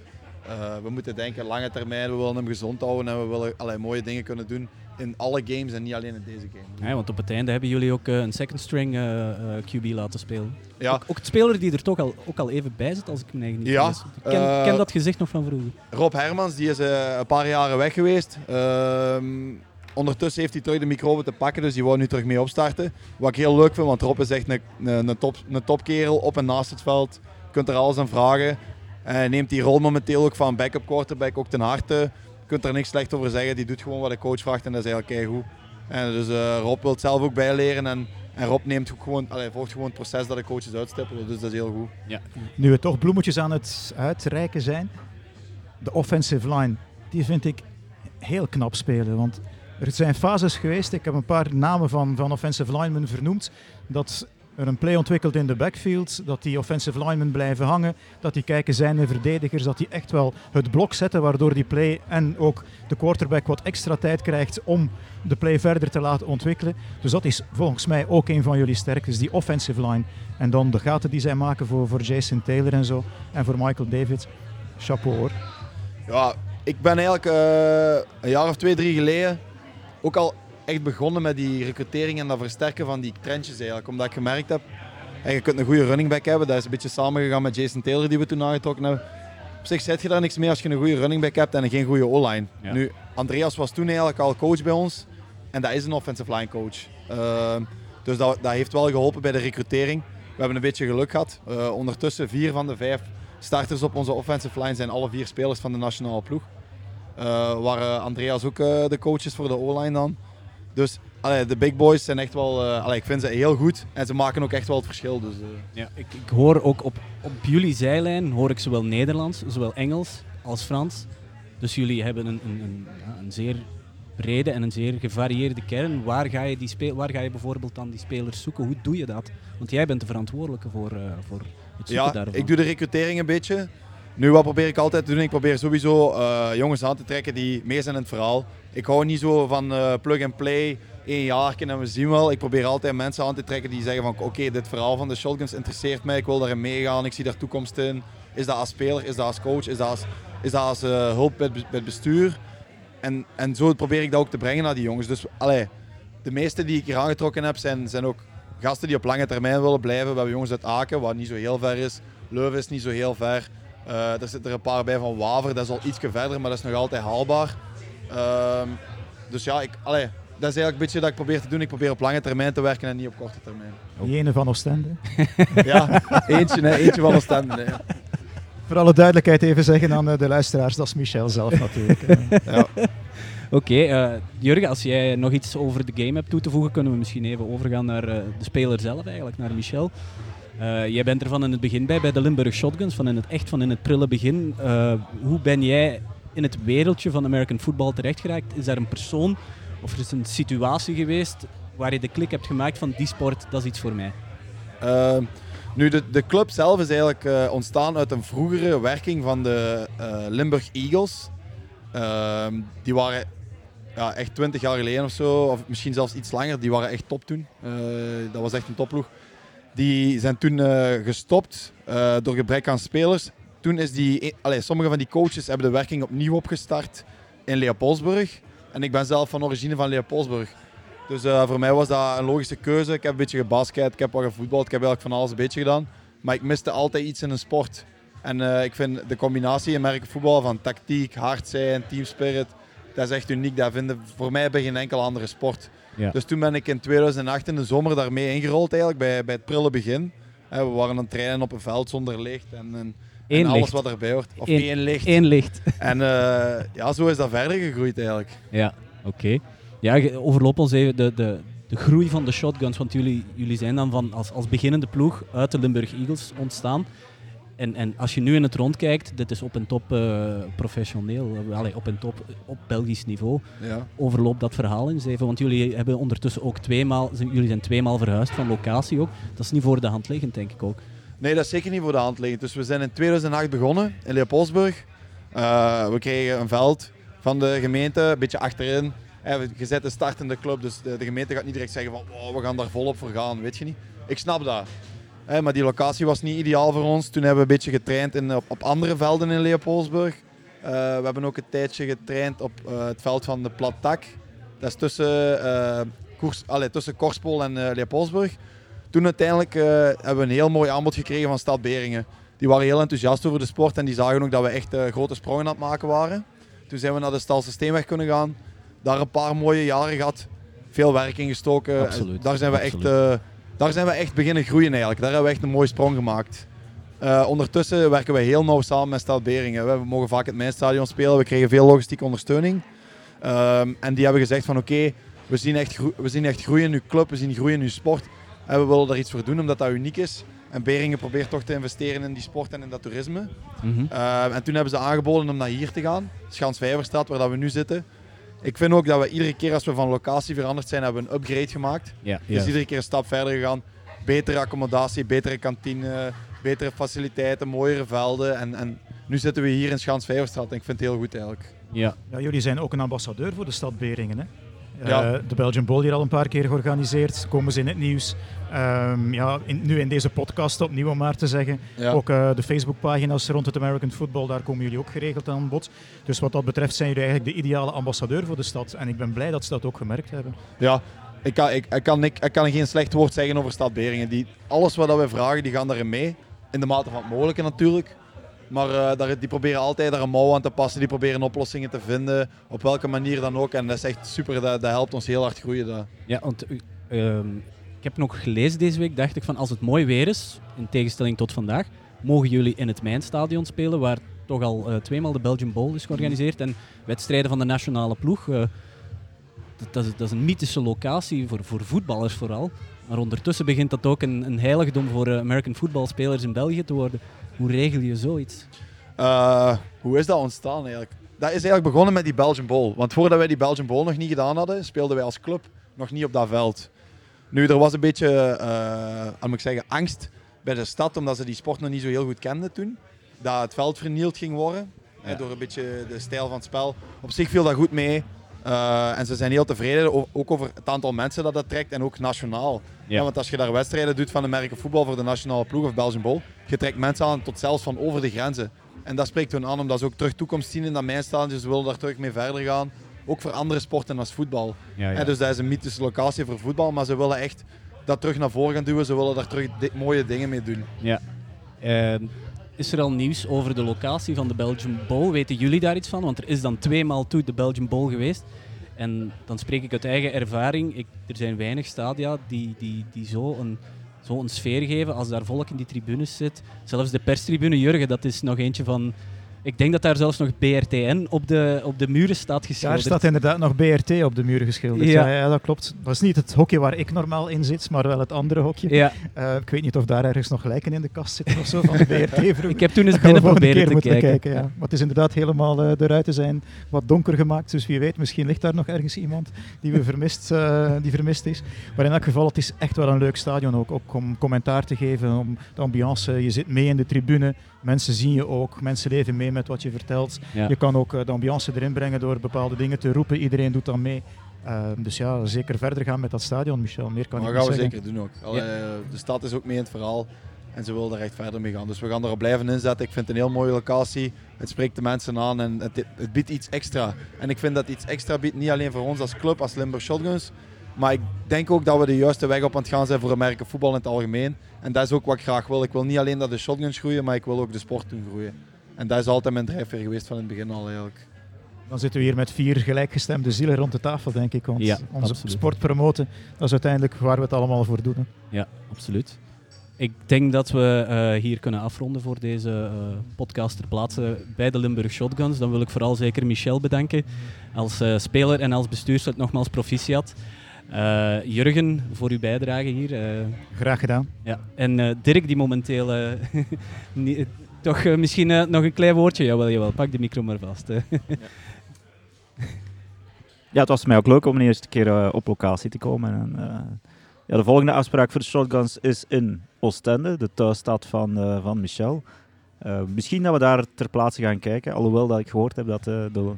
Uh, we moeten denken lange termijn, we willen hem gezond houden en we willen allee, mooie dingen kunnen doen in alle games en niet alleen in deze game. Ja, want op het einde hebben jullie ook uh, een second string uh, QB laten spelen. Ja. Ook, ook, het speler die er toch al, ook al even bij zit, als ik me eigenlijk niet ja, Ik ken, ken, dat gezicht nog van vroeger. Rob Hermans, die is een paar jaren weg geweest. Ondertussen heeft hij terug de microben te pakken, dus die wou nu terug mee opstarten. Wat ik heel leuk vind, want Rob is echt een, een, een, top, een topkerel op en naast het veld. Je kunt er alles aan vragen. Hij neemt die rol momenteel ook van backup quarterback ook ten harte kunt er niks slecht over zeggen. Die doet gewoon wat de coach vraagt en dat is eigenlijk goed. En dus uh, Rob wil het zelf ook bijleren en, en Rob neemt ook gewoon, allee, volgt gewoon het proces dat de coaches uitstippelen. Dus dat is heel goed. Ja. Nu we toch bloemetjes aan het uitreiken zijn, de offensive line, die vind ik heel knap spelen. Want er zijn fases geweest, ik heb een paar namen van, van offensive linemen vernoemd, dat er een play ontwikkelt in de backfield, dat die offensive linemen blijven hangen, dat die kijken zijn de verdedigers, dat die echt wel het blok zetten, waardoor die play en ook de quarterback wat extra tijd krijgt om de play verder te laten ontwikkelen. Dus dat is volgens mij ook een van jullie sterktes, die offensive line. En dan de gaten die zij maken voor, voor Jason Taylor en zo, en voor Michael David. Chapeau hoor. Ja, ik ben eigenlijk uh, een jaar of twee, drie geleden ook al echt begonnen met die recrutering en dat versterken van die trendjes eigenlijk. Omdat ik gemerkt heb, hey, je kunt een goede running back hebben. Dat is een beetje samengegaan met Jason Taylor die we toen aangetrokken hebben. Op zich zet je daar niks mee als je een goede running back hebt en geen goede O-line. Nu, Andreas was toen eigenlijk al coach bij ons. En dat is een offensive line coach. Ehm, dus dat, dat, heeft wel geholpen bij de recrutering. We hebben een beetje geluk gehad. Uh, ondertussen vier van de vijf starters op onze offensive line zijn alle vier spelers van de nationale ploeg. Uh, waar Andreas ook uh, de coach is voor de O-line dan. Dus allee, de big boys zijn echt wel, allee, ik vind ze heel goed en ze maken ook echt wel het verschil. Dus, ja, ik, ik, hoor ook op, op jullie zijlijn hoor ik zowel Nederlands, zowel Engels als Frans. Dus jullie hebben een, een, een, ja, een zeer brede en een zeer gevarieerde kern. Waar ga, je die speel, waar ga je bijvoorbeeld dan die spelers zoeken? Hoe doe je dat? Want jij bent de verantwoordelijke voor, uh, voor het zoeken ja, daarvan. ik doe de recrutering een beetje. Nu, wat probeer ik altijd te doen? Ik probeer sowieso uh, jongens aan te trekken die mee zijn in het verhaal. Ik hou niet zo van uh, plug and play, één jaar en we zien wel. Ik probeer altijd mensen aan te trekken die zeggen van oké, dit verhaal van de shotguns interesseert mij, ik wil daarin meegaan, ik zie daar toekomst in. Is dat als speler, is dat als coach, is dat als, is dat uh, hulp bij het bestuur? En, en zo probeer ik dat ook te brengen naar die jongens. Dus allee, de meeste die ik hier aangetrokken heb, zijn, zijn ook gasten die op lange termijn willen blijven. We hebben jongens uit Aken, wat niet zo heel ver is. Leuven is niet zo heel ver. Uh, er zitten er een paar bij van Waver, dat is al iets verder, maar dat is nog altijd haalbaar. Uh, dus ja, ik, allee, dat is eigenlijk een beetje dat ik probeer te doen. Ik probeer op lange termijn te werken en niet op korte termijn. Die ene van Oostende? ja, eentje, hè, eentje van Oostende. Ja. Voor alle duidelijkheid even zeggen aan eh, de luisteraars, dat is Michel zelf natuurlijk. ja. Oké, okay, uh, Jurgen, als jij nog iets over de game hebt toe te voegen, kunnen we misschien even overgaan naar uh, de speler zelf eigenlijk, naar Michel. Uh, jij bent er van in het begin bij, bij de Limburg Shotguns, van in het echt van in het prille begin. hoe ben jij in het wereldje van American football terechtgeraakt? Is daar een persoon of is een situatie geweest waar je de klik hebt gemaakt van die sport, dat is iets voor mij? Ehm, nu, de, de club zelf is eigenlijk ontstaan uit een vroegere werking van de Limburg Eagles. Ehm, die waren ja, echt 20 jaar geleden of zo, of misschien zelfs iets langer, die waren echt top toen. Dat was echt een topploeg. Die zijn toen uh, gestopt uh, door gebrek aan spelers. Toen is die, allez, sommige van die coaches hebben de werking opnieuw opgestart in Leopoldsburg. En ik ben zelf van origine van Leopoldsburg. Dus voor mij was dat een logische keuze. Ik heb een beetje gebasket, ik heb wat gevoetbald, ik heb eigenlijk van alles een beetje gedaan. Maar ik miste altijd iets in een sport. En ik vind de combinatie in merkenvoetbal van tactiek, hard zijn, teamspirit, dat is echt uniek. Dat vinden voor mij bij geen enkele andere sport. Ja. Dus toen ben ik in 2008 in de zomer daarmee ingerold eigenlijk, bij, bij het prille begin. We waren aan het trainen op een veld zonder licht en, en, alles wat erbij hoort. Of Eén, één licht. Eén licht. En uh, ja, zo is dat verder gegroeid eigenlijk. Ja, oké. Ja, overloop ons even de, de, de groei van de shotguns, want jullie, jullie zijn dan van als, als beginnende ploeg uit de Limburg Eagles ontstaan. En, en als je nu in het rond kijkt, dit is op een top uh, professioneel, uh, op een top op Belgisch niveau. Ja. Overloopt dat verhaal eens even, want jullie hebben ondertussen ook tweemaal, jullie zijn tweemaal verhuisd van locatie ook. Dat is niet voor de hand liggend, denk ik ook. Nee, dat is zeker niet voor de hand liggend. Dus we zijn in 2008 begonnen in Leopoldsburg. Uh, we kregen een veld van de gemeente, een beetje achterin. Je zet een start in de club, dus de, de gemeente gaat niet direct zeggen van oh, we gaan daar volop voor gaan, weet je niet. Ik snap dat maar die locatie was niet ideaal voor ons. Toen hebben we een beetje getraind in, op, op andere velden in Leopoldsburg. Uh, we hebben ook een tijdje getraind op uh, het veld van de Plattak. Dat is tussen, uh, Koers, allez, tussen Korspol en Leopoldsburg. Toen uiteindelijk hebben we een heel mooi aanbod gekregen van Stad Beringen. Die waren heel enthousiast over de sport en die zagen ook dat we echt grote sprongen aan het maken waren. Toen zijn we naar de Stal Systeemweg kunnen gaan. Daar een paar mooie jaren gehad. Veel werk in gestoken. Absoluut, daar zijn we absoluut. echt daar zijn we echt beginnen groeien eigenlijk. Daar hebben we echt een mooie sprong gemaakt. Uh, ondertussen werken we heel nauw samen met Stad Beringen. We mogen vaak het Mijnstadion spelen. We kregen veel logistieke ondersteuning. Um, en die hebben gezegd van oké, we, zien echt we zien echt groeien in uw club, we zien groeien in uw sport. En we willen daar iets voor doen omdat dat uniek is. En Beringen probeert toch te investeren in die sport en in dat toerisme. Mm -hmm. uh, en toen hebben ze aangeboden om naar hier te gaan. Schans Vijverstraat, waar dat we nu zitten. Ik vind ook dat we iedere keer als we van locatie veranderd zijn, hebben we een upgrade gemaakt. Ja, dus iedere keer een stap verder gegaan. Betere accommodatie, betere kantine, betere faciliteiten, mooiere velden. En, en nu zitten we hier in Schaansvijverstraat en ik vind het heel goed eigenlijk. Ja. ja, jullie zijn ook een ambassadeur voor de stad Beringen. Hè? Ja. Uh, de Belgian Bowl hier al een paar keer georganiseerd. Komen ze in het nieuws. Um, ja, in, nu in deze podcast opnieuw om maar te zeggen. Ja. Ook uh, de Facebookpagina's rond het American Football, daar komen jullie ook geregeld aan bod. Dus wat dat betreft zijn jullie eigenlijk de ideale ambassadeur voor de stad. En ik ben blij dat ze dat ook gemerkt hebben. Ja, ik kan, ik, ik kan, ik, ik kan geen slecht woord zeggen over Stad Beringen. Die, alles wat wij vragen, die gaan daarin mee. In de mate van het mogelijke natuurlijk. Maar uh, daar, die proberen altijd daar een mouw aan te passen. Die proberen oplossingen te vinden. Op welke manier dan ook. En dat is echt super. Dat, dat helpt ons heel hard groeien. Ja, want uh, ik heb nog gelezen deze week. Dacht ik van als het mooi weer is, in tegenstelling tot vandaag, mogen jullie in het Mijnstadion spelen. Waar toch al uh, tweemaal de Belgian Bowl is georganiseerd. En wedstrijden van de nationale ploeg. Dat, dat, is, dat, is, een mythische locatie voor, voor voetballers vooral. Maar ondertussen begint dat ook een, een heiligdom voor American footballspelers in België te worden. Hoe regel je zoiets? Uh, hoe is dat ontstaan eigenlijk? Dat is eigenlijk begonnen met die Belgian Bowl. Want voordat wij die Belgian Bowl nog niet gedaan hadden, speelden wij als club nog niet op dat veld. Nu, er was een beetje, uh, moet ik zeggen, angst bij de stad, omdat ze die sport nog niet zo heel goed kenden toen. dat het veld vernield ging worden. door een beetje de stijl van het spel. Op zich viel dat goed mee. En ze zijn heel tevreden, ook over het aantal mensen dat dat trekt en ook nationaal. Ja. want als je daar wedstrijden doet van de merken voetbal voor de nationale ploeg of Belgian Bol, je trekt mensen aan tot zelfs van over de grenzen. En dat spreekt hun aan omdat ze ook terug toekomst zien in dat mijnstadion. Ze willen daar terug mee verder gaan. Ook voor andere sporten als voetbal. Ja, ja. dus dat is een mythische locatie voor voetbal, maar ze willen echt dat terug naar voren gaan duwen. Ze willen daar terug mooie dingen mee doen. Ja. Is er al nieuws over de locatie van de Belgian Bowl? Weten jullie daar iets van? Want er is dan tweemaal toe de Belgian Bowl geweest. En dan spreek ik uit eigen ervaring. Ik, er zijn weinig stadia die, die, die zo een zo'n sfeer geven als daar volk in die tribunes zit. Zelfs de perstribune, Jurgen, dat is nog eentje van ik denk dat daar zelfs nog BRTN op de, op de muren staat geschilderd. Daar staat inderdaad nog BRT op de muren geschilderd. Ja. ja. dat klopt. Dat is niet het hokje waar ik normaal in zit, maar wel het andere hokje. Ja. Uh, ik weet niet of daar ergens nog lijken in de kast zitten of zo van de BRT ik heb toen eens binnen proberen te kijken. kijken ja. Maar het is inderdaad helemaal, uh, de ruiten zijn wat donker gemaakt, dus wie weet, misschien ligt daar nog ergens iemand die, we vermist, uh, die vermist is. Maar in elk geval, het is echt wel een leuk stadion ook, ook om commentaar te geven, om de ambiance. Je zit mee in de tribune, Mensen zien je ook, mensen leven mee met wat je vertelt. Je kan ook eh, de ambiance erin brengen door bepaalde dingen te roepen. Iedereen doet dan mee. Ehm, dus ja, zeker verder gaan met dat stadion, Michel. Meer kan dat gaan we zeker doen ook. Allee, De stad is ook mee in het verhaal en ze willen er echt verder mee gaan. Dus we gaan erop blijven inzetten. Ik vind het een heel mooie locatie. Het spreekt de mensen aan en het, het biedt iets extra. En ik vind dat iets extra biedt, niet alleen voor ons als club, als Limburg Shotguns, maar ik denk ook dat we de juiste weg op aan het gaan zijn voor Amerika voetbal in het algemeen. En dat is ook wat ik graag wil. Ik wil niet alleen dat de shotguns groeien, maar ik wil ook de sport doen groeien. En dat is altijd mijn drijfveer geweest van het begin al eigenlijk. Dan zitten we hier met vier gelijkgestemde zielen rond de tafel, denk ik. Want ja, onze sport promoten, dat is uiteindelijk waar we het allemaal voor doen. Ja, absoluut. Ik denk dat we uh, hier kunnen afronden voor deze uh, podcast ter plaatse bij de Limburg Shotguns. Dan wil ik vooral zeker Michel bedanken als uh, speler en als bestuurslid nogmaals proficiat. Uh, Jurgen, voor uw bijdrage hier. Uh, Graag gedaan. Ja. En uh, Dirk, die momenteel toch misschien nog een klein woordje. Jawel, jawel. Pak de micro maar vast. ja. ja, het was mij ook leuk om een eerste keer op locatie te komen. En, ja, de volgende afspraak voor de Shotguns is in Oostende, de thuisstad van, van Michel. misschien dat we daar ter plaatse gaan kijken, alhoewel dat ik gehoord heb dat de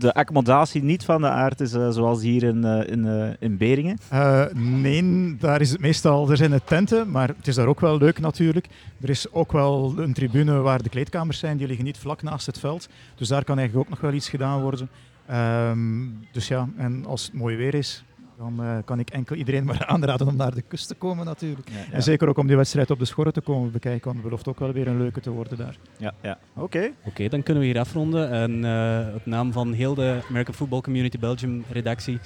de accommodatie niet van de aard is uh, zoals hier in, uh, in, uh, in Beringen? nee, daar is het meestal, er zijn de tenten, maar het is daar ook wel leuk natuurlijk. Er is ook wel een tribune waar de kleedkamers zijn, die liggen niet vlak naast het veld. Dus daar kan eigenlijk ook nog wel iets gedaan worden. Um, dus ja, en als het mooi weer is, dan uh, kan ik enkel iedereen maar aanraden om naar de kust te komen natuurlijk. En zeker ook om die wedstrijd op de schorren te komen bekijken, want het belooft ook wel weer een leuke te worden daar. Ja, ja. oké. Oké, dan kunnen we hier afronden. En uh, op naam van heel de American Football Community Belgium redactie,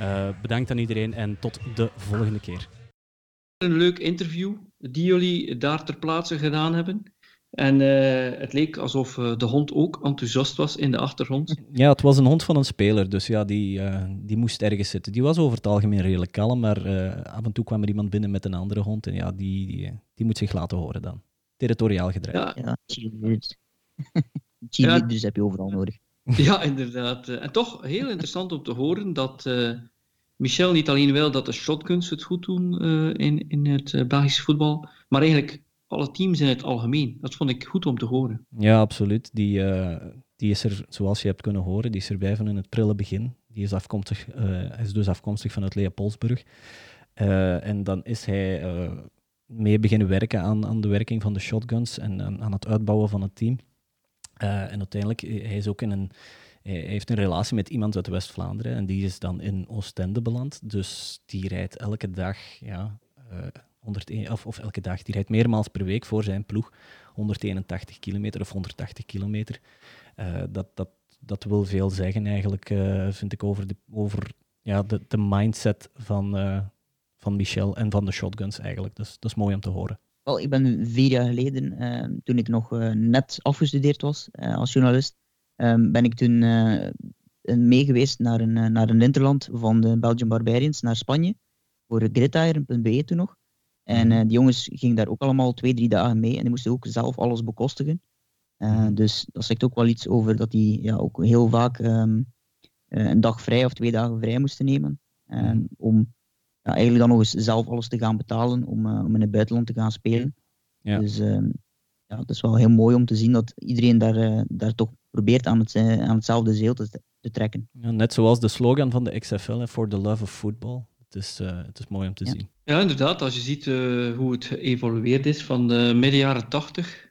uh, bedankt aan iedereen en tot de volgende keer. Een leuk interview die jullie daar ter plaatse gedaan hebben. En uh, het leek alsof uh, de hond ook enthousiast was in de achtergrond. Ja, het was een hond van een speler, dus ja, die, uh, die moest ergens zitten. Die was over het algemeen redelijk kalm, maar af en toe kwam er iemand binnen met een andere hond en ja, die, die, die moet zich laten horen dan. Territoriaal gedreven. Ja, cheerleaders ja. heb je overal nodig. Ja, inderdaad. En toch heel interessant om te horen dat Michel niet alleen wil dat de shotguns het goed doen in, in het Belgische voetbal, maar eigenlijk alle teams in het algemeen. Dat vond ik goed om te horen. Ja, absoluut. Die, uh, die is er, zoals je hebt kunnen horen, die is erbij van in het prille begin. Die is, afkomstig, uh, is dus afkomstig vanuit Leopoldsburg. Uh, en dan is hij mee beginnen werken aan, aan de werking van de shotguns en aan, aan het uitbouwen van het team. en uiteindelijk, hij is ook in een hij heeft een relatie met iemand uit West-Vlaanderen en die is dan in Oostende beland. Dus die rijdt elke dag ja, 101, of, of elke dag. Die rijdt meermaals per week voor zijn ploeg 181 kilometer of 180 kilometer. Uh, dat, dat, dat wil veel zeggen eigenlijk, uh, vind ik, over, de, over ja, de, de mindset van, uh, van Michel en van de shotguns eigenlijk. Dus dat is mooi om te horen. Wel, ik ben vier jaar geleden, toen ik nog net afgestudeerd was als journalist, ehm, ben ik toen meegeweest naar een, naar een interland van de Belgian Barbarians naar Spanje. Voor gridiron.be toen nog. En uh, die jongens gingen daar ook allemaal twee, drie dagen mee en die moesten ook zelf alles bekostigen. Uh, dus dat zegt ook wel iets over dat die ja, ook heel vaak um, uh, een dag vrij of twee dagen vrij moesten nemen. Mm. Om ja, eigenlijk dan nog eens zelf alles te gaan betalen om, om in het buitenland te gaan spelen. Ja. Dus um, ja, het is wel heel mooi om te zien dat iedereen daar, daar toch probeert aan, het, aan hetzelfde zeel te, te trekken. Ja, net zoals de slogan van de XFL, For the Love of Football. Het is, het is mooi om te zien. Ja, inderdaad. Als je ziet hoe het geëvolueerd is van de midden jaren 80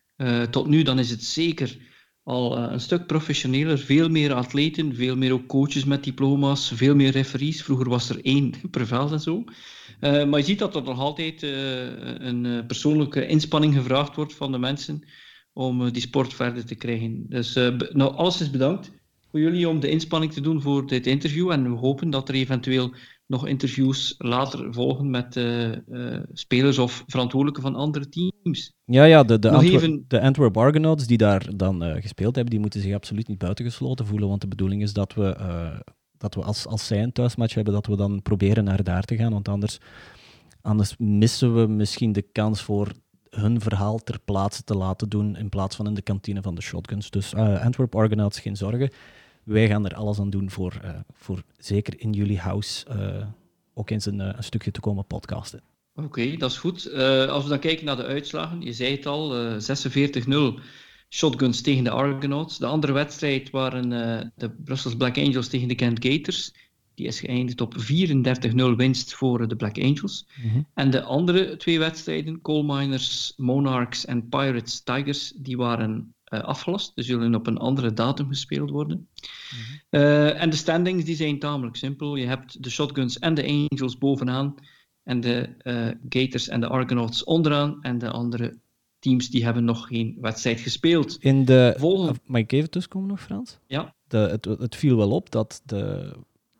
tot nu, dan is het zeker al uh, een stuk professioneler, veel meer atleten, veel meer ook coaches met diploma's, veel meer referees. Vroeger was er één per veld en zo. Maar je ziet dat er nog altijd een persoonlijke inspanning gevraagd wordt van de mensen om die sport verder te krijgen. Dus nou, alles is bedankt voor jullie om de inspanning te doen voor dit interview en we hopen dat er eventueel nog interviews later volgen met uh, uh, spelers of verantwoordelijken van andere teams. Ja, ja de, de, Antwer even... de Antwerp Argonauts die daar dan uh, gespeeld hebben, die moeten zich absoluut niet buitengesloten voelen, want de bedoeling is dat we, dat we als, als zij een thuismatch hebben, dat we dan proberen naar daar te gaan, want anders, anders missen we misschien de kans voor hun verhaal ter plaatse te laten doen in plaats van in de kantine van de Shotguns. Dus Antwerp Argonauts, geen zorgen wij gaan er alles aan doen voor, uh, voor zeker in jullie house uh, ook eens een, uh, een, stukje te komen podcasten. Oké, okay, dat is goed. als we dan kijken naar de uitslagen, je zei het al, 46-0 shotguns tegen de Argonauts. De andere wedstrijd waren de Brussels Black Angels tegen de Kent Gators. Die is geëindigd op 34-0 winst voor de Black Angels. Mm -hmm. En de andere twee wedstrijden, Coal Miners, Monarchs en Pirates Tigers, die waren uh, afgelast. Die zullen op een andere datum gespeeld worden. Mm -hmm. uh, en de standings die zijn tamelijk simpel. Je hebt de Shotguns en de Angels bovenaan. En de uh, Gators en de Argonauts onderaan. En de andere teams die hebben nog geen wedstrijd gespeeld. In de... Volgende... Mag ik even tussenkomen nog, Frans? Ja. De, het, het viel wel op dat de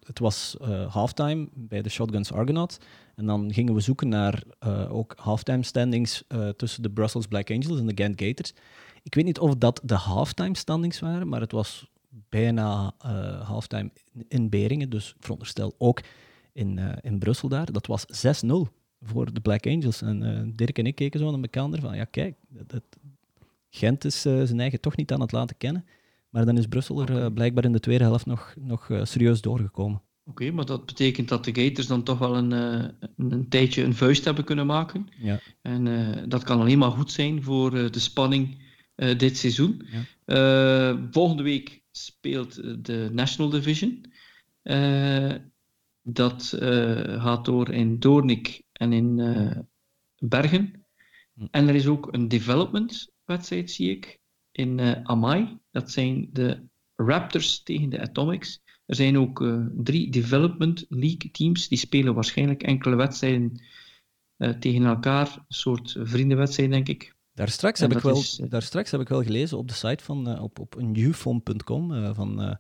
het was uh, halftime bij de Shotguns Argonauts. En dan gingen we zoeken naar uh, ook halftime standings uh, tussen de Brussels Black Angels en de Ghent Gators. Ik weet niet of dat de halftime standings waren, maar het was bijna halftime in Beringen. Dus ik veronderstel ook in, in Brussel daar. Dat was 6-0 voor de Black Angels. En Dirk en ik keken zo naar elkaar van, ja kijk, dat, Gent is zijn eigen toch niet aan het laten kennen. Maar dan is Brussel er uh, blijkbaar in de tweede helft nog, nog uh, serieus doorgekomen. Oké, okay, maar dat betekent dat de Gators dan toch wel een, uh, een, tijdje een vuist hebben kunnen maken. Ja. En dat kan alleen maar goed zijn voor de spanning dit seizoen. Ja. volgende week speelt de National Division. dat gaat door in Doornik en in Bergen. Hm. En er is ook een development wedstrijd, zie ik in uh, Amai. Dat zijn de Raptors tegen de Atomics. Er zijn ook uh, drie Development League teams. Die spelen waarschijnlijk enkele wedstrijden uh, tegen elkaar. Een soort vriendenwedstrijd, denk ik. Daar straks, heb ik wel, is, daar straks heb ik wel gelezen op de site van op, op van,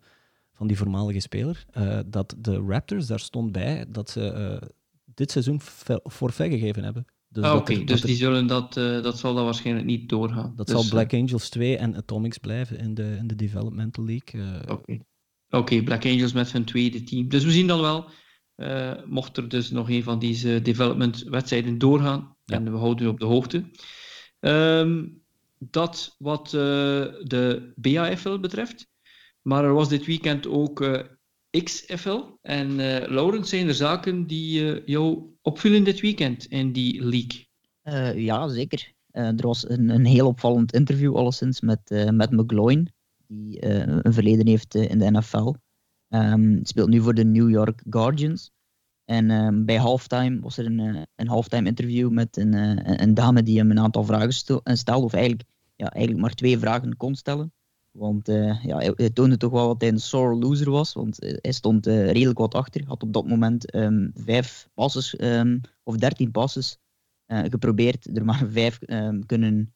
van die voormalige speler dat de Raptors, daar stond bij dat ze dit seizoen forfait gegeven hebben. Dus, ah, oké, dus die zullen dat, uh, dat zal dan waarschijnlijk niet doorgaan. Dat dus, zal Black uh, Angels 2 en Atomics blijven in de, in de Developmental League. Uh, Oké, okay. okay. Black Angels met hun tweede team. Dus we zien dan wel, mocht er dus nog een van deze development wedstrijden doorgaan, ja. en we houden u op de hoogte. Um, dat wat de BAFL betreft. Maar er was dit weekend ook XFL. En uh, Laurens, zijn er zaken die uh, jou opvielen dit weekend in die league? Uh, ja, zeker. er was een, een, heel opvallend interview alleszins met, met McGloin, die een verleden heeft in de NFL. Um, speelt nu voor de New York Guardians. En um, bij halftime was er een, een halftime interview met een, een, dame die hem een aantal vragen stelde, of eigenlijk, ja, eigenlijk maar twee vragen kon stellen. Want uh, ja, hij, toonde toch wel dat hij een sore loser was. Want uh, hij stond uh, redelijk wat achter. Had op dat moment um, vijf passes um, of dertien passes geprobeerd. Er maar vijf um, kunnen,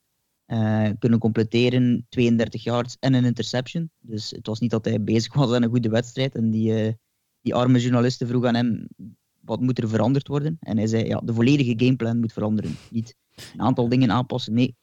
kunnen completeren. 32 yards en een interception. Dus het was niet dat hij bezig was aan een goede wedstrijd. En die, die arme journalisten vroegen aan hem wat moet er veranderd worden. En hij zei ja, de volledige gameplan moet veranderen. Niet een aantal dingen aanpassen. Nee,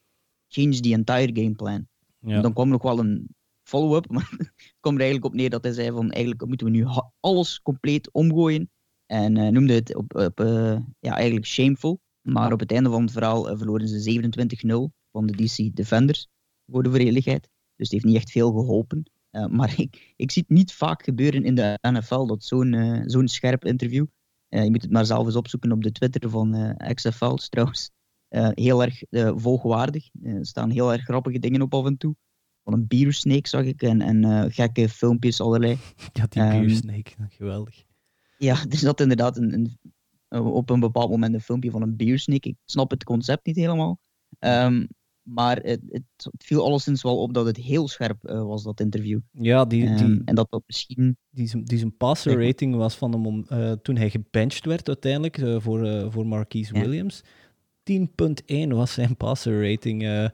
change the entire gameplan. Ja. Dan kwam nog wel een follow-up, maar het kwam er eigenlijk op neer dat hij zei van eigenlijk moeten we nu alles compleet omgooien. En uh, noemde het op, op uh, ja, eigenlijk shameful. Maar op het einde van het verhaal uh, verloren ze 27-0 van de DC Defenders voor de verenigheid. Dus het heeft niet echt veel geholpen. maar ik, ik zie het niet vaak gebeuren in de NFL, dat zo'n zo'n scherp interview. je moet het maar zelf eens opzoeken op de Twitter van XFL trouwens. Heel erg volgwaardig. er staan heel erg grappige dingen op af en toe. Van een biersnake zag ik en, en gekke filmpjes allerlei. Ja, die um, biersnake, geweldig. Ja, er zat inderdaad een, een, op een bepaald moment een filmpje van een biersnake. Ik snap het concept niet helemaal. Um, maar het, het, viel alleszins wel op dat het heel scherp uh, was, dat interview. Ja, die, die, um, en dat dat misschien... Die, die zijn passer rating was van hem uh, toen hij gebenched werd uiteindelijk uh, voor, voor Marquise ja. Williams. 10.1 was zijn passer rating.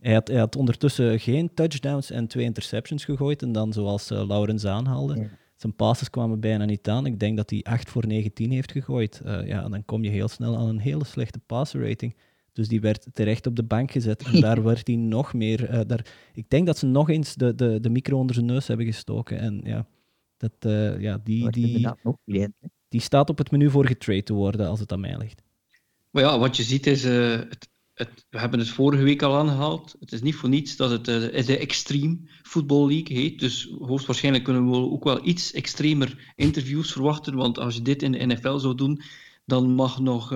hij, had, hij had ondertussen geen touchdowns en twee interceptions gegooid. En dan, zoals Laurens aanhaalde, ja. zijn passes kwamen bijna niet aan. Ik denk dat hij 8 voor 19 heeft gegooid. ja, dan kom je heel snel aan een hele slechte passer rating. Dus die werd terecht op de bank gezet. En daar werd hij nog meer. Uh, daar, ik denk dat ze nog eens de, de, de micro onder zijn neus hebben gestoken. En ja, dat, uh, ja die, die, die staat op het menu voor getrade te worden als het aan mij ligt. Maar ja, wat je ziet is. Uh, het, het, we hebben het vorige week al aangehaald. Het is niet voor niets dat het de Extreme Football League heet. Dus hoogstwaarschijnlijk kunnen we ook wel iets extremer interviews verwachten. Want als je dit in de NFL zou doen, dan mag nog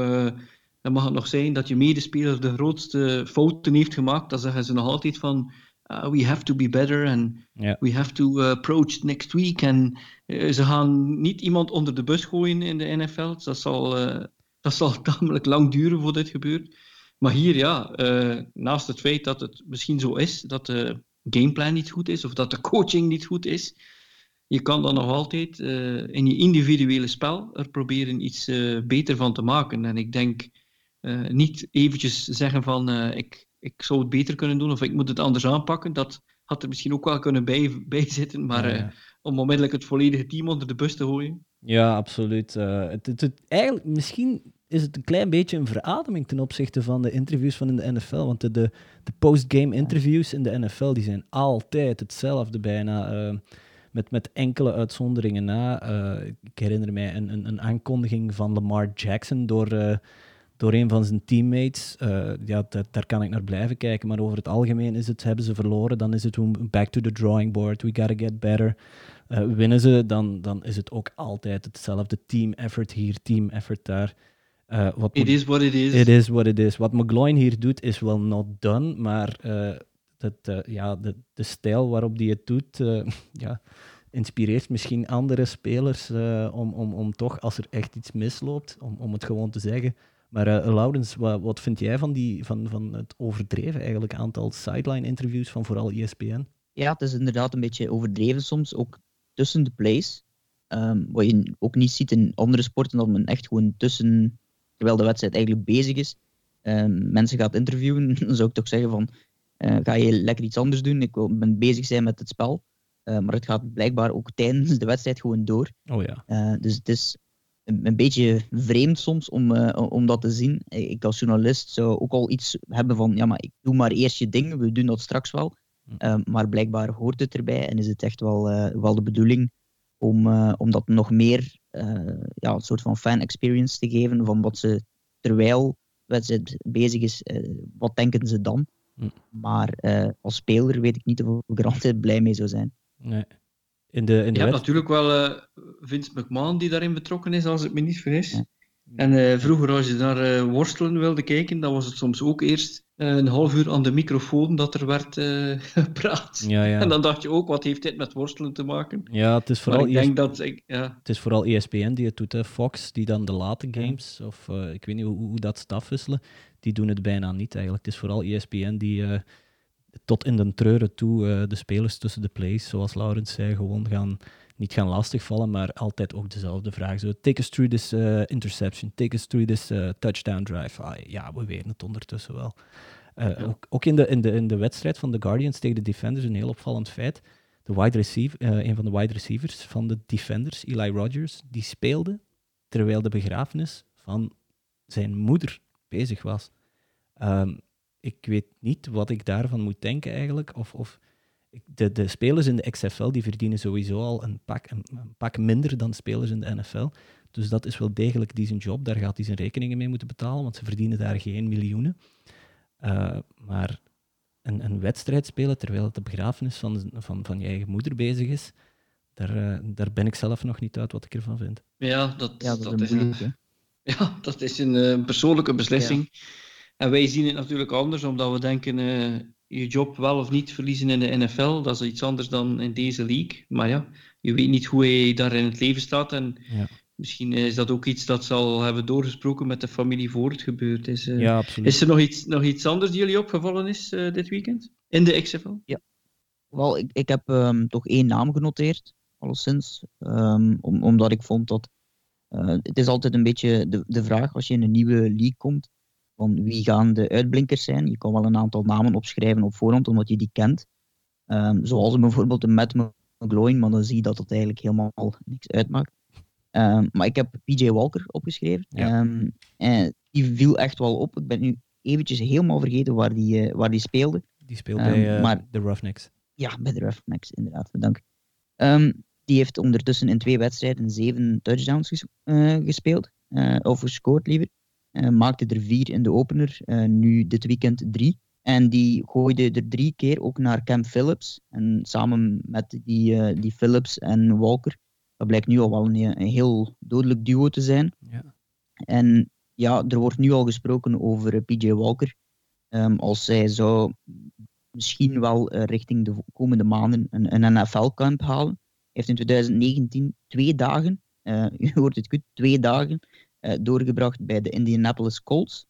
dan mag het nog zijn dat je medespeler de grootste fouten heeft gemaakt. Dan zeggen ze nog altijd van uh, we have to be better and we have to approach next week. En ze gaan niet iemand onder de bus gooien in de NFL. Dat zal, dat zal tamelijk lang duren voor dit gebeurt. Maar hier, ja, naast het feit dat het misschien zo is dat de gameplan niet goed is of dat de coaching niet goed is, je kan dan nog altijd in je individuele spel er proberen iets beter van te maken. En ik denk niet eventjes zeggen van ik, ik zou het beter kunnen doen of ik moet het anders aanpakken. Dat had er misschien ook wel kunnen bij, bij zitten, maar ja, ja. Om onmiddellijk het volledige team onder de bus te gooien. Ja, absoluut. Het, het, het, eigenlijk, misschien is het een klein beetje een verademing ten opzichte van de interviews van in de NFL. Want de, de, post-game interviews in de NFL die zijn altijd hetzelfde bijna. met, met enkele uitzonderingen na. ik herinner mij een, een, een aankondiging van Lamar Jackson door door een van zijn teammates. Ja, daar, daar, kan ik naar blijven kijken. Maar over het algemeen is het, hebben ze verloren, dan is het back to the drawing board, we gotta get better. Uh, winnen ze, dan, dan is het ook altijd hetzelfde team effort hier, team effort daar. Uh, wat it is what it is. It is what it is. Wat McGloin hier doet, is wel not done, maar dat, ja, de, de stijl waarop hij het doet, ja, inspireert misschien andere spelers om, om, om toch, als er echt iets misloopt, om, om het gewoon te zeggen, maar uh, Laurens, wat, wat, vind jij van, die, van, van het overdreven eigenlijk aantal sideline-interviews van vooral ESPN? Ja, het is inderdaad een beetje overdreven soms, ook tussen de plays. Um, wat je ook niet ziet in andere sporten, dat men echt gewoon tussen, terwijl de wedstrijd eigenlijk bezig is, um, mensen gaat interviewen. Dan zou ik toch zeggen van, uh, ga je lekker iets anders doen? Ik ben bezig zijn met het spel. Uh, maar het gaat blijkbaar ook tijdens de wedstrijd gewoon door. Oh ja. Uh, dus het is een, beetje vreemd soms om, om dat te zien. Ik als journalist zou ook al iets hebben van, ja, maar ik doe maar eerst je ding, we doen dat straks wel. Uh, maar blijkbaar hoort het erbij en is het echt wel, uh, wel de bedoeling om, om dat nog meer ja, een soort van fan experience te geven van wat ze terwijl de wedstrijd bezig is, wat denken ze dan? Hm. Maar als speler weet ik niet of ik er altijd blij mee zou zijn. Nee. In de, in de je hebt natuurlijk wel uh, Vince McMahon die daarin betrokken is, als ik me niet vergis. En uh, vroeger, als je naar uh, worstelen wilde kijken, dan was het soms ook eerst een half uur aan de microfoon dat er werd gepraat. Ja, ja. En dan dacht je ook, wat heeft dit met worstelen te maken? Ja, het is vooral, ik denk dat, ik, ja. het is vooral ESPN die het doet. Hè. Fox, die dan de late games, of ik weet niet hoe, hoe dat stafwisselen, die doen het bijna niet eigenlijk. Het is vooral ESPN die tot in de treuren toe de spelers tussen de plays, zoals Laurens zei, gewoon gaan, niet gaan lastigvallen, maar altijd ook dezelfde vraag. Zo, take us through this uh, interception, take us through this uh, touchdown drive. Ah, ja, we weten het ondertussen wel. Ja. Ook, ook, in, de, in, de, in de wedstrijd van de Guardians tegen de Defenders, een heel opvallend feit. De wide receiver, een van de wide receivers van de Defenders, Eli Rogers, die speelde terwijl de begrafenis van zijn moeder bezig was. Um, ik weet niet wat ik daarvan moet denken eigenlijk. Of, of de, de spelers in de XFL die verdienen sowieso al een pak, een, pak minder dan spelers in de NFL. Dus dat is wel degelijk die zijn job. Daar gaat hij zijn rekeningen mee moeten betalen, want ze verdienen daar geen miljoenen. Uh, maar een, een wedstrijd spelen terwijl het de begrafenis van, van, van je eigen moeder bezig is, daar, uh, daar ben ik zelf nog niet uit wat ik ervan vind. Ja, dat, ja, dat, dat is, een, ja, dat is een uh, persoonlijke beslissing. Ja. En wij zien het natuurlijk anders, omdat we denken je job wel of niet verliezen in de NFL. Dat is iets anders dan in deze league. Maar ja, je weet niet hoe hij daar in het leven staat. En ja. misschien is dat ook iets dat ze al hebben doorgesproken met de familie voor het gebeurd is. ja, absoluut. Is er nog iets, nog iets anders die jullie opgevallen is dit weekend? In de XFL? Ja. Wel, ik, ik heb um, toch één naam genoteerd, alleszins. Um, om, omdat ik vond dat... Uh, het is altijd een beetje de, de vraag als je in een nieuwe league komt, van wie gaan de uitblinkers zijn. Je kan wel een aantal namen opschrijven op voorhand, omdat je die kent. Um, zoals bijvoorbeeld een Matt McGloin, maar dan zie je dat dat eigenlijk helemaal niks uitmaakt. maar ik heb PJ Walker opgeschreven. en die viel echt wel op. Ik ben nu eventjes helemaal vergeten waar die, uh, waar die speelde. Die speelt bij uh, maar, de Roughnecks. Ja, bij de Roughnecks, inderdaad. Bedankt. Die heeft ondertussen in twee wedstrijden zeven touchdowns ges uh, gespeeld. Of gescoord, liever. Uh, maakte er vier in de opener. nu dit weekend drie. En die gooide er drie keer ook naar Cam Phillips. En samen met die, die Phillips en Walker. Dat blijkt nu al wel een, een heel dodelijk duo te zijn. Ja. En ja, er wordt nu al gesproken over PJ Walker. Um, als zij zou misschien wel uh, richting de komende maanden een, een NFL-camp halen. Hij heeft in 2019 twee dagen, uh, u hoort het goed, twee dagen doorgebracht bij de Indianapolis Colts.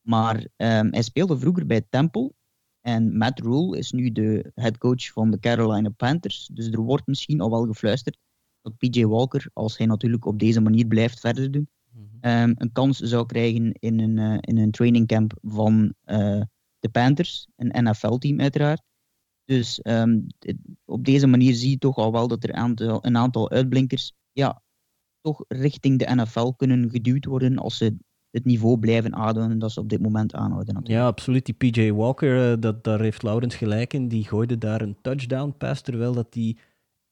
Maar um, hij speelde vroeger bij Temple. En Matt Rule is nu de head coach van de Carolina Panthers. Dus er wordt misschien al wel gefluisterd dat PJ Walker, als hij natuurlijk op deze manier blijft verder doen, um, een kans zou krijgen in een, uh, in een trainingcamp van uh, de Panthers, een NFL-team uiteraard. Dus um, op deze manier zie je toch al wel dat er aantal, een aantal uitblinkers ja, toch richting de NFL kunnen geduwd worden als ze het niveau blijven aanhouden dat ze op dit moment aanhouden. Natuurlijk. Ja, absoluut. Die PJ Walker, uh, dat, daar heeft Laurens gelijk in. Die gooide daar een touchdown pass terwijl dat die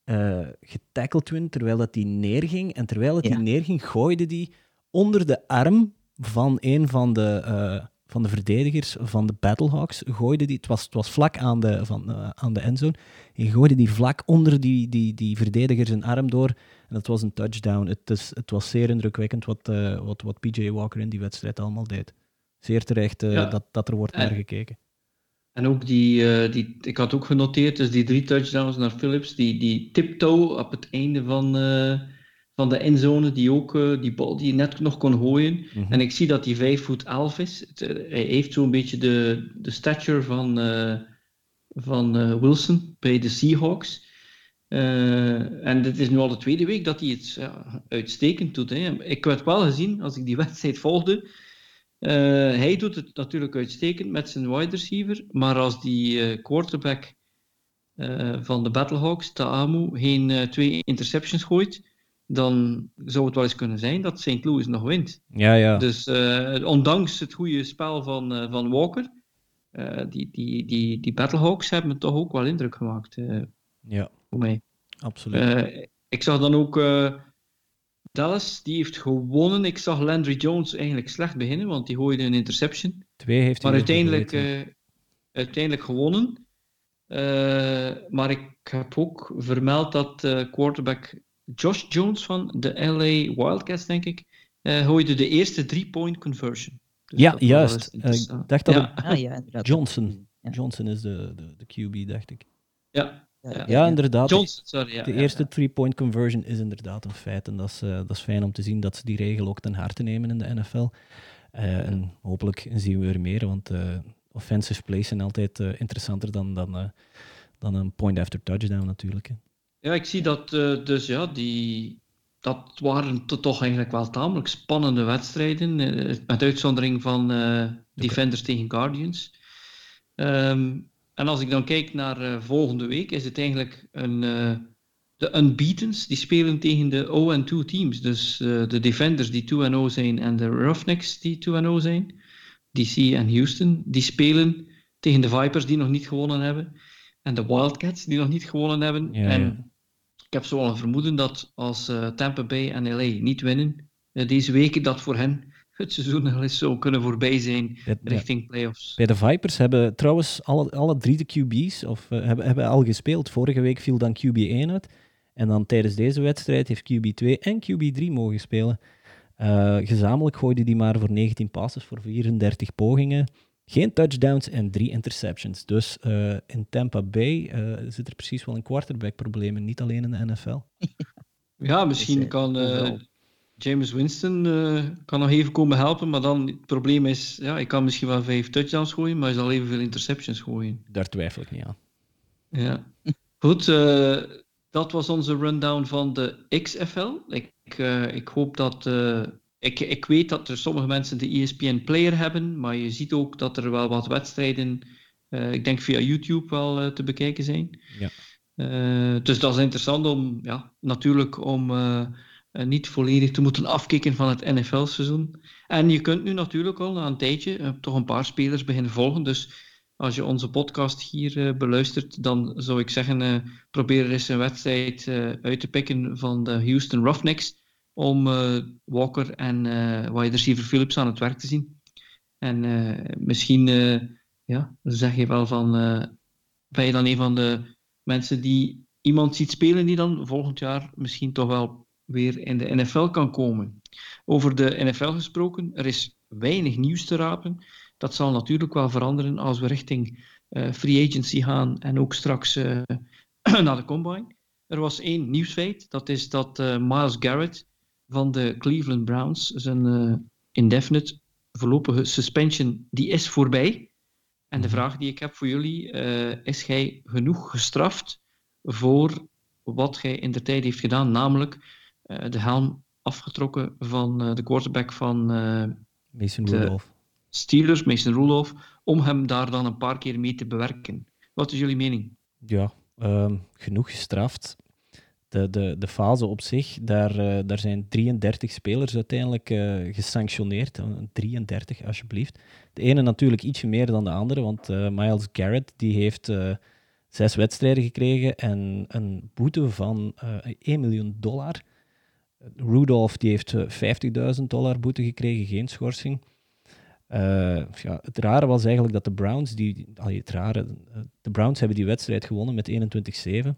uh, getackled werd, terwijl dat die neerging. En terwijl dat ja. die neerging, gooide die onder de arm van een van de, uh, van de verdedigers van de Battlehawks. Gooide die, het, was, het was vlak aan de, van, uh, aan de endzone. En gooide die vlak onder die, die, die verdediger zijn arm door. En dat was een touchdown. Het, is, het was zeer indrukwekkend wat, uh, wat, wat PJ Walker in die wedstrijd allemaal deed. Zeer terecht ja. dat, dat er wordt en, naar gekeken. En ook die, die, ik had ook genoteerd, dus die drie touchdowns naar Phillips, die, die tiptoe op het einde van van de endzone, die ook uh, die bal die net nog kon gooien. Mm -hmm. En ik zie dat hij 5 voet 11 is. Het, uh, hij heeft zo'n beetje de, de stature van, uh, van Wilson bij de Seahawks. en dit is nu al de tweede week dat hij het ja, uitstekend doet. Hè. Ik werd wel gezien, als ik die wedstrijd volgde, hij doet het natuurlijk uitstekend met zijn wide receiver, maar als die quarterback van de Battlehawks, Taamu, geen twee interceptions gooit, dan zou het wel eens kunnen zijn dat St. Louis nog wint. Ja, ja. Dus uh, ondanks het goede spel van, uh, van Walker, uh, die, die, die, die Battlehawks hebben me toch ook wel indruk gemaakt. ja, voor mij. Absoluut. ik zag dan ook Dallas, die heeft gewonnen. Ik zag Landry Jones eigenlijk slecht beginnen, want die gooide een interception. Twee heeft hij Maar uiteindelijk, uiteindelijk gewonnen. maar ik heb ook vermeld dat quarterback Josh Jones van de LA Wildcats, denk ik, uh, gooide de eerste three-point conversion. Dus ja, juist. Uh, ik dacht dat ja. Ah, ja, Johnson. Ja. Johnson is de, de, de, QB, dacht ik. Ja. Ja, ja inderdaad. Johnson, sorry, de eerste three-point conversion is inderdaad een feit. En dat is, uh, dat is fijn om te zien dat ze die regel ook ten harte nemen in de NFL. en hopelijk zien we er meer, want offensive plays zijn altijd interessanter dan, dan, dan een point after touchdown natuurlijk. Hè. Ja, ik zie dat uh, dus ja, die, dat waren toch eigenlijk wel tamelijk spannende wedstrijden. Uh, met uitzondering van uh, Defenders tegen Guardians. Um, en als ik dan kijk naar volgende week, is het eigenlijk een, de Unbeatens die spelen tegen de 0-2 teams. Dus de Defenders die 2-0 zijn en de Roughnecks die 2-0 zijn. DC en Houston, die spelen tegen de Vipers die nog niet gewonnen hebben. En de Wildcats die nog niet gewonnen hebben. Ja, en ja heb zo al een vermoeden dat als uh, Tampa Bay en LA niet winnen uh, deze weken, dat voor hen het seizoen al eens zou kunnen voorbij zijn richting ja. playoffs. Bij de Vipers hebben trouwens alle, alle drie de QB's of, uh, hebben, hebben al gespeeld. Vorige week viel dan QB1 uit. En dan tijdens deze wedstrijd heeft QB2 en QB3 mogen spelen. gezamenlijk gooide die maar voor 19 passes voor 34 pogingen. Geen touchdowns en drie interceptions. Dus in Tampa Bay zit er precies wel een quarterback-probleem niet alleen in de NFL. Ja, misschien kan James Winston uh, kan nog even komen helpen, maar dan het probleem is, ja, ik kan misschien wel vijf touchdowns gooien, maar hij zal evenveel interceptions gooien. Daar twijfel ik niet aan. Ja. Goed, uh, dat was onze rundown van de XFL. Ik, uh, ik hoop dat... ik, ik weet dat er sommige mensen de ESPN Player hebben, maar je ziet ook dat er wel wat wedstrijden, ik denk via YouTube wel te bekijken zijn. Ja. dus dat is interessant om, ja, natuurlijk om niet volledig te moeten afkicken van het NFL-seizoen. En je kunt nu natuurlijk al na een tijdje toch een paar spelers beginnen volgen. Dus als je onze podcast hier beluistert, dan zou ik zeggen, probeer eens een wedstrijd uit te pikken van de Houston Roughnecks om Walker en wide receiver Phillips aan het werk te zien. En misschien ja, zeg je wel van, ben je dan een van de mensen die iemand ziet spelen die dan volgend jaar misschien toch wel weer in de NFL kan komen. Over de NFL gesproken, er is weinig nieuws te rapen. Dat zal natuurlijk wel veranderen als we richting free agency gaan en ook straks naar de combine. Er was één nieuwsfeit, dat is dat Miles Garrett van de Cleveland Browns zijn indefinite voorlopige suspension, die is voorbij. En de mhm. vraag die ik heb voor jullie, is hij genoeg gestraft voor wat hij in de tijd heeft gedaan, namelijk eh, de helm afgetrokken van eh, de quarterback van eh, Mason Rudolph. Steelers, Mason Rudolph, om hem daar dan een paar keer mee te bewerken. Wat is jullie mening? Ja, ehm, genoeg gestraft. De, de, de fase op zich, daar, uh, daar zijn 33 spelers uiteindelijk uh, gesanctioneerd. 33, alsjeblieft. De ene natuurlijk ietsje meer dan de andere, want Miles Garrett die heeft zes wedstrijden gekregen en een boete van 1 miljoen dollar. Rudolph die heeft 50.000 eh, dollar boete gekregen, geen schorsing. Ja, het rare was eigenlijk dat de Browns, die, allee, het rare, eh, de Browns hebben die wedstrijd gewonnen met 21-7.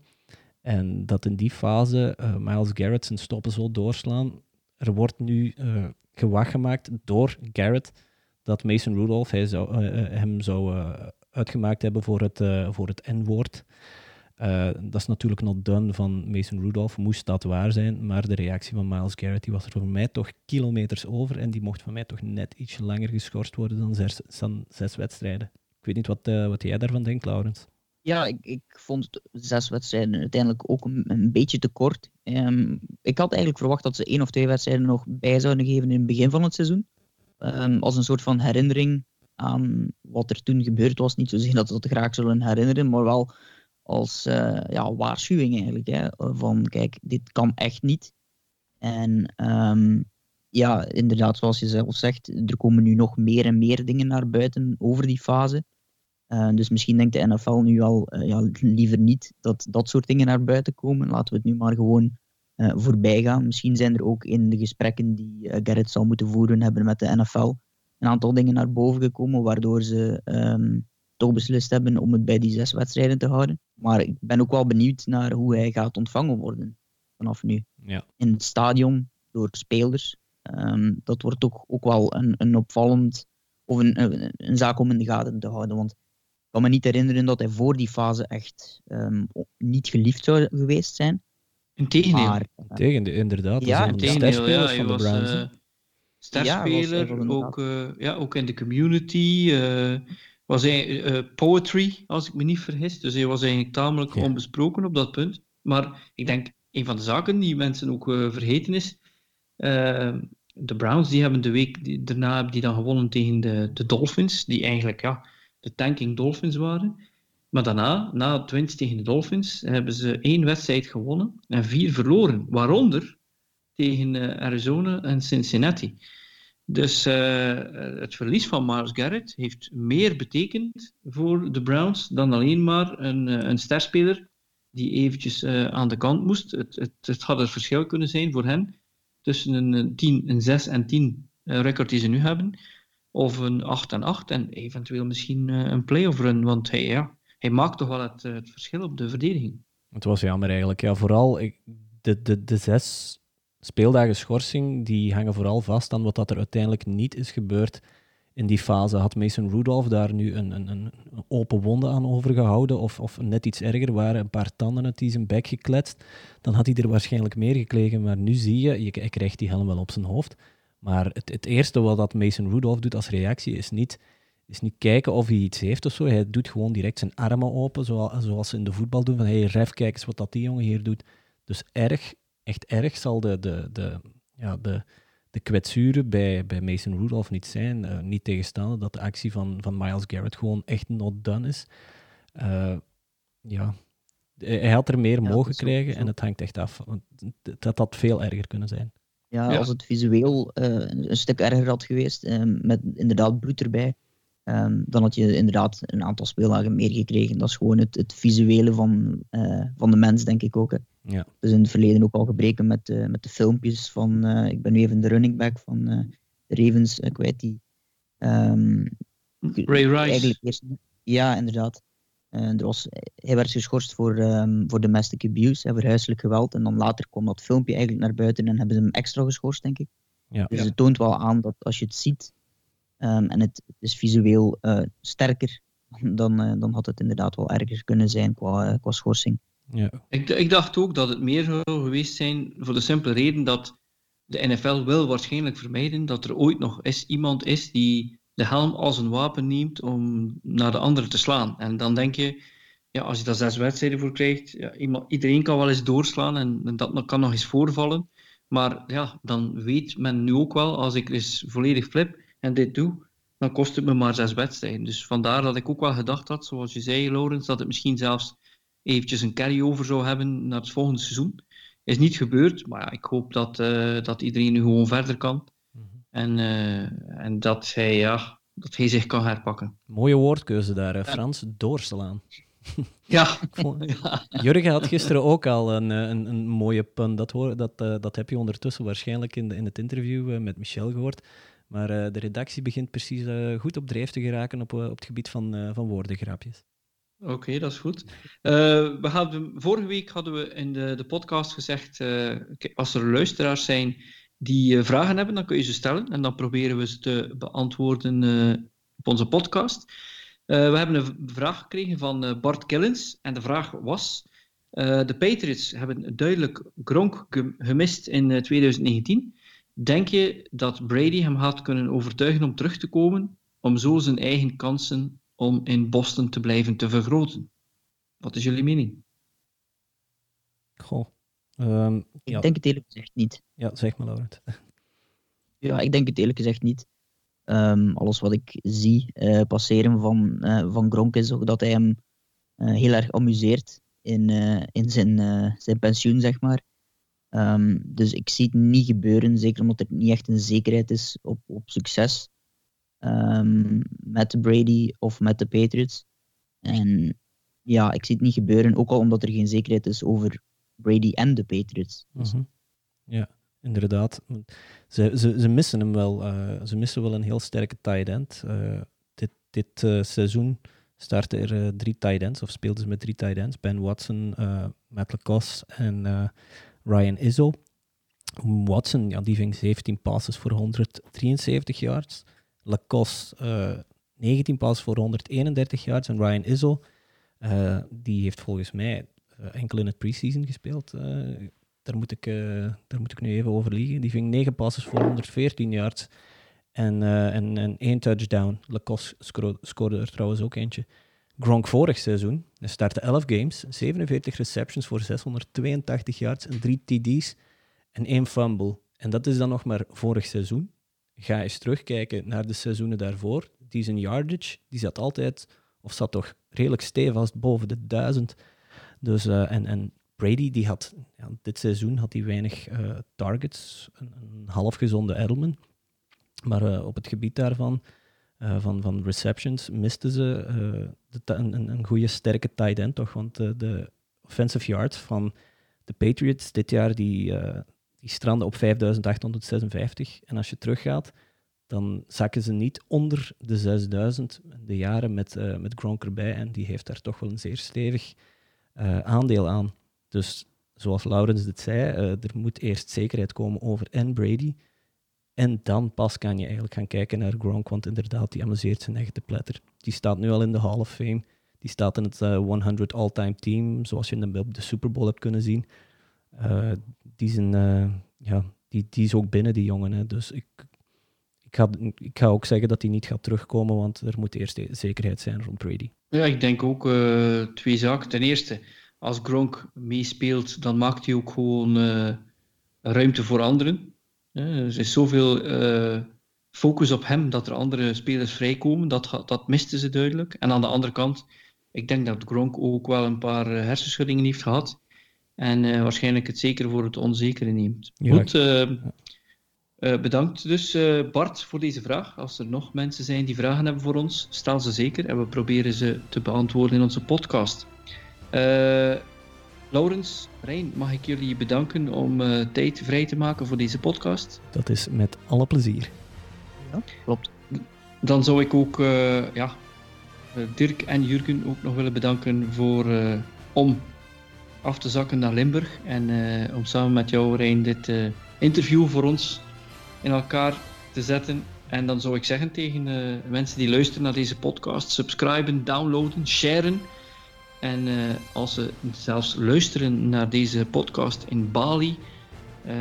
En dat in die fase uh, Miles Garrett zijn stoppen zal doorslaan. Er wordt nu uh, gewacht gemaakt door Garrett dat Mason Rudolph hij zou, hem zou uitgemaakt hebben voor het, voor het N-woord. Dat is natuurlijk nog done van Mason Rudolph, moest dat waar zijn. Maar de reactie van Miles Garrett was er voor mij toch kilometers over. En die mocht van mij toch net iets langer geschorst worden dan zes, dan zes wedstrijden. Ik weet niet wat, wat jij daarvan denkt, Laurens. Ja, ik, ik vond zes wedstrijden uiteindelijk ook een, beetje te kort. Um, ik had eigenlijk verwacht dat ze één of twee wedstrijden nog bij zouden geven in het begin van het seizoen. Um, als een soort van herinnering aan wat er toen gebeurd was. Niet zozeer dat ze dat graag zullen herinneren, maar wel als uh, ja, waarschuwing eigenlijk. Hè, van kijk, dit kan echt niet. En um, ja, inderdaad, zoals je zelf zegt, er komen nu nog meer en meer dingen naar buiten over die fase. Uh, dus misschien denkt de NFL nu al uh, ja, liever niet dat dat soort dingen naar buiten komen. Laten we het nu maar gewoon uh, voorbij gaan. Misschien zijn er ook in de gesprekken die Garrett zal moeten voeren hebben met de NFL een aantal dingen naar boven gekomen, waardoor ze um, toch beslist hebben om het bij die zes wedstrijden te houden. Maar ik ben ook wel benieuwd naar hoe hij gaat ontvangen worden vanaf nu. Ja. In het stadion, door spelers. Um, dat wordt ook, ook wel een, een opvallend, of een, een, een, zaak om in de gaten te houden. Want kan me niet herinneren dat hij voor die fase echt um, niet geliefd zou geweest zijn. Integendeel. Maar, Integendeel, inderdaad. Ja, de sterspelers ja, van de Browns. Uh, sterspeler, ja, ook, uh, ja, ook in de community. Uh, was hij uh, poetry, als ik me niet vergis. Dus hij was eigenlijk tamelijk onbesproken op dat punt. Maar ik denk, een van de zaken die mensen ook uh, vergeten is, uh, de Browns die hebben de week die, daarna hebben die dan gewonnen tegen de, de Dolphins, die eigenlijk ja, de tanking Dolphins waren. Maar daarna, na het winst tegen de Dolphins, hebben ze één wedstrijd gewonnen en vier verloren. Waaronder tegen Arizona en Cincinnati. Dus uh, het verlies van Miles Garrett heeft meer betekend voor de Browns dan alleen maar een, uh, een sterspeler die eventjes aan de kant moest. Het, het, het, had het verschil kunnen zijn voor hen tussen een, 10, een 6 en 10 record die ze nu hebben, of een 8 en 8 en eventueel misschien een playoff run, want hij, ja, hij maakt toch wel het, het verschil op de verdediging. Het was jammer eigenlijk. Ja, vooral ik, de, de, de zes speeldagen schorsing die hangen vooral vast aan wat dat er uiteindelijk niet is gebeurd in die fase. Had Mason Rudolph daar nu een, een, een open wonde aan overgehouden of, of net iets erger, waren een paar tanden uit zijn bek gekletst, dan had hij er waarschijnlijk meer gekregen. Maar nu zie je, je krijgt die helm wel op zijn hoofd. Maar het, het eerste wat dat Mason Rudolph doet als reactie is niet, is niet kijken of hij iets heeft of zo. Hij doet gewoon direct zijn armen open, zoals, zoals ze in de voetbal doen. Van hey, ref, kijk eens wat dat die jongen hier doet. Dus erg, echt erg zal de, de, de, ja, de, de kwetsuren bij, bij Mason Rudolph niet zijn. Uh, niet tegenstaande dat de actie van, van Miles Garrett gewoon echt not done is. Uh, ja, hij had er meer mogen krijgen en het hangt echt af. Dat had veel erger kunnen zijn. Ja, als het visueel uh, een stuk erger had geweest, met inderdaad bloed erbij, um, dan had je inderdaad een aantal speeldagen meer gekregen. Dat is gewoon het, het visuele van, van de mens, denk ik ook. Hè. Ja. Dus in het verleden ook al gebreken met, uh, met de filmpjes van, uh, ik ben nu even de running back van de Ravens, ik weet die. Um, Ray Rice. Eerst, ja, inderdaad. Er was, hij werd geschorst voor, um, voor domestic abuse, hè, voor huiselijk geweld. En dan later kwam dat filmpje eigenlijk naar buiten en hebben ze hem extra geschorst, denk ik. Ja. Dus het toont wel aan dat als je het ziet um, en het, is visueel sterker, dan, dan had het inderdaad wel erger kunnen zijn qua, qua schorsing. Ja. Ik, ik, dacht ook dat het meer zou geweest zijn voor de simpele reden dat de NFL wil waarschijnlijk vermijden dat er ooit nog eens iemand is die de helm als een wapen neemt om naar de andere te slaan. En dan denk je, ja, als je daar zes wedstrijden voor krijgt, ja, iedereen kan wel eens doorslaan en, dat kan nog eens voorvallen. Maar ja, dan weet men nu ook wel, als ik eens volledig flip en dit doe, dan kost het me maar zes wedstrijden. Dus vandaar dat ik ook wel gedacht had, zoals je zei, Laurens, dat het misschien zelfs eventjes een carry-over zou hebben naar het volgende seizoen. Is niet gebeurd, maar ja, ik hoop dat, uh, dat iedereen nu gewoon verder kan. En, uh, en dat, hij, ja, dat hij zich kan herpakken. Mooie woordkeuze daar, Frans. Ja. Doorslaan. Ja. Jurgen had gisteren ook al een, een, een mooie pun. Dat, hoor, dat, uh, dat heb je ondertussen waarschijnlijk in, de, in het interview met Michel gehoord. Maar de redactie begint precies goed op dreef te geraken op, op het gebied van, van woordengrapjes. Oké, dat is goed. We hadden, vorige week hadden we in de, de podcast gezegd, als er luisteraars zijn die uh, vragen hebben, dan kun je ze stellen en dan proberen we ze te beantwoorden op onze podcast. we hebben een vraag gekregen van Bart Killens en de vraag was, de Patriots hebben duidelijk Gronk gemist in 2019. Denk je dat Brady hem had kunnen overtuigen om terug te komen, om zo zijn eigen kansen om in Boston te blijven te vergroten. Wat is jullie mening? Goh. Um, ik ja. denk het eerlijk gezegd niet. Ja, zeg maar, Laurent. Ja, ik denk het eerlijk gezegd niet. Um, alles wat ik zie uh, passeren van, uh, van Gronk is ook dat hij hem uh, heel erg amuseert in, in zijn, zijn pensioen, zeg maar. Um, dus ik zie het niet gebeuren, zeker omdat er niet echt een zekerheid is op, op succes um, met Brady of met de Patriots. En ja, ik zie het niet gebeuren, ook al omdat er geen zekerheid is over Brady en de Patriots. Mm -hmm. Ja, inderdaad. Ze, ze, ze missen hem wel. Uh, ze missen wel een heel sterke tight end. Uh, dit dit uh, seizoen starten er drie tight ends, of speelden ze met drie tight ends. Ben Watson, Matt Lacoste en Ryan Izzo. Watson, ja, die ving 17 passes voor 173 yards. Lacoste uh, 19 passes voor 131 yards. En Ryan Izzo, die heeft volgens mij enkel in het preseason gespeeld. daar, moet ik, daar moet ik nu even over liegen. Die ving 9 passes voor 114 yards. En, en, en één touchdown. Lacoste scoorde, er trouwens ook eentje. Gronk vorig seizoen. Hij startte 11 games, 47 receptions voor 682 yards en 3 TD's en één fumble. En dat is dan nog maar vorig seizoen ga eens terugkijken naar de seizoenen daarvoor. Die zijn yardage, die zat altijd, of zat toch redelijk stevast boven de duizend. Dus, uh, en, en Brady, die had, ja, dit seizoen had hij weinig uh, targets, een, halfgezonde Edelman. Maar uh, op het gebied daarvan, van, van receptions, misten ze een, een goede, sterke tight end, toch? Want de offensive yards van de Patriots dit jaar, die, die stranden op 5856. En als je teruggaat, dan zakken ze niet onder de 6000 de jaren met, met Gronk erbij. En die heeft daar toch wel een zeer stevig uh, aandeel aan. Dus zoals Laurens het zei, er moet eerst zekerheid komen over en Brady. En dan pas kan je eigenlijk gaan kijken naar Gronk, want inderdaad, die amuseert zijn eigen te pletter. Die staat nu al in de Hall of Fame. Die staat in het 100 all-time team, zoals je hem op de Super Bowl hebt kunnen zien. die, zijn, ja, die, die is ook binnen, die jongen. Hè. Dus ik ga, ik ga ook zeggen dat hij niet gaat terugkomen, want er moet eerst zekerheid zijn rond Brady. Ja, ik denk ook uh, twee zaken. Ten eerste, als Gronk meespeelt, dan maakt hij ook gewoon uh, ruimte voor anderen. er is zoveel uh, focus op hem dat er andere spelers vrijkomen. Dat, dat misten ze duidelijk. En aan de andere kant, ik denk dat Gronk ook wel een paar hersenschuddingen heeft gehad. En waarschijnlijk het zeker voor het onzekere neemt. Ja, Goed, uh, bedankt dus uh, Bart voor deze vraag. Als er nog mensen zijn die vragen hebben voor ons, stel ze zeker en we proberen ze te beantwoorden in onze podcast. Uh, Laurens, Rijn, mag ik jullie bedanken om tijd vrij te maken voor deze podcast? Dat is met alle plezier. Ja, klopt. Dan zou ik ook ja, Dirk en Jurgen ook nog willen bedanken voor, om af te zakken naar Limburg en om samen met jou, Rijn, dit interview voor ons in elkaar te zetten. En dan zou ik zeggen tegen uh, mensen die luisteren naar deze podcast: subscriben, downloaden, sharen. En uh, als ze zelfs luisteren naar deze podcast in Bali, uh,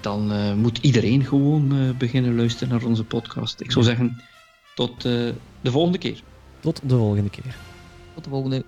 dan moet iedereen gewoon beginnen luisteren naar onze podcast. Ik zou zeggen, tot de volgende keer. Tot de volgende keer. Tot de volgende.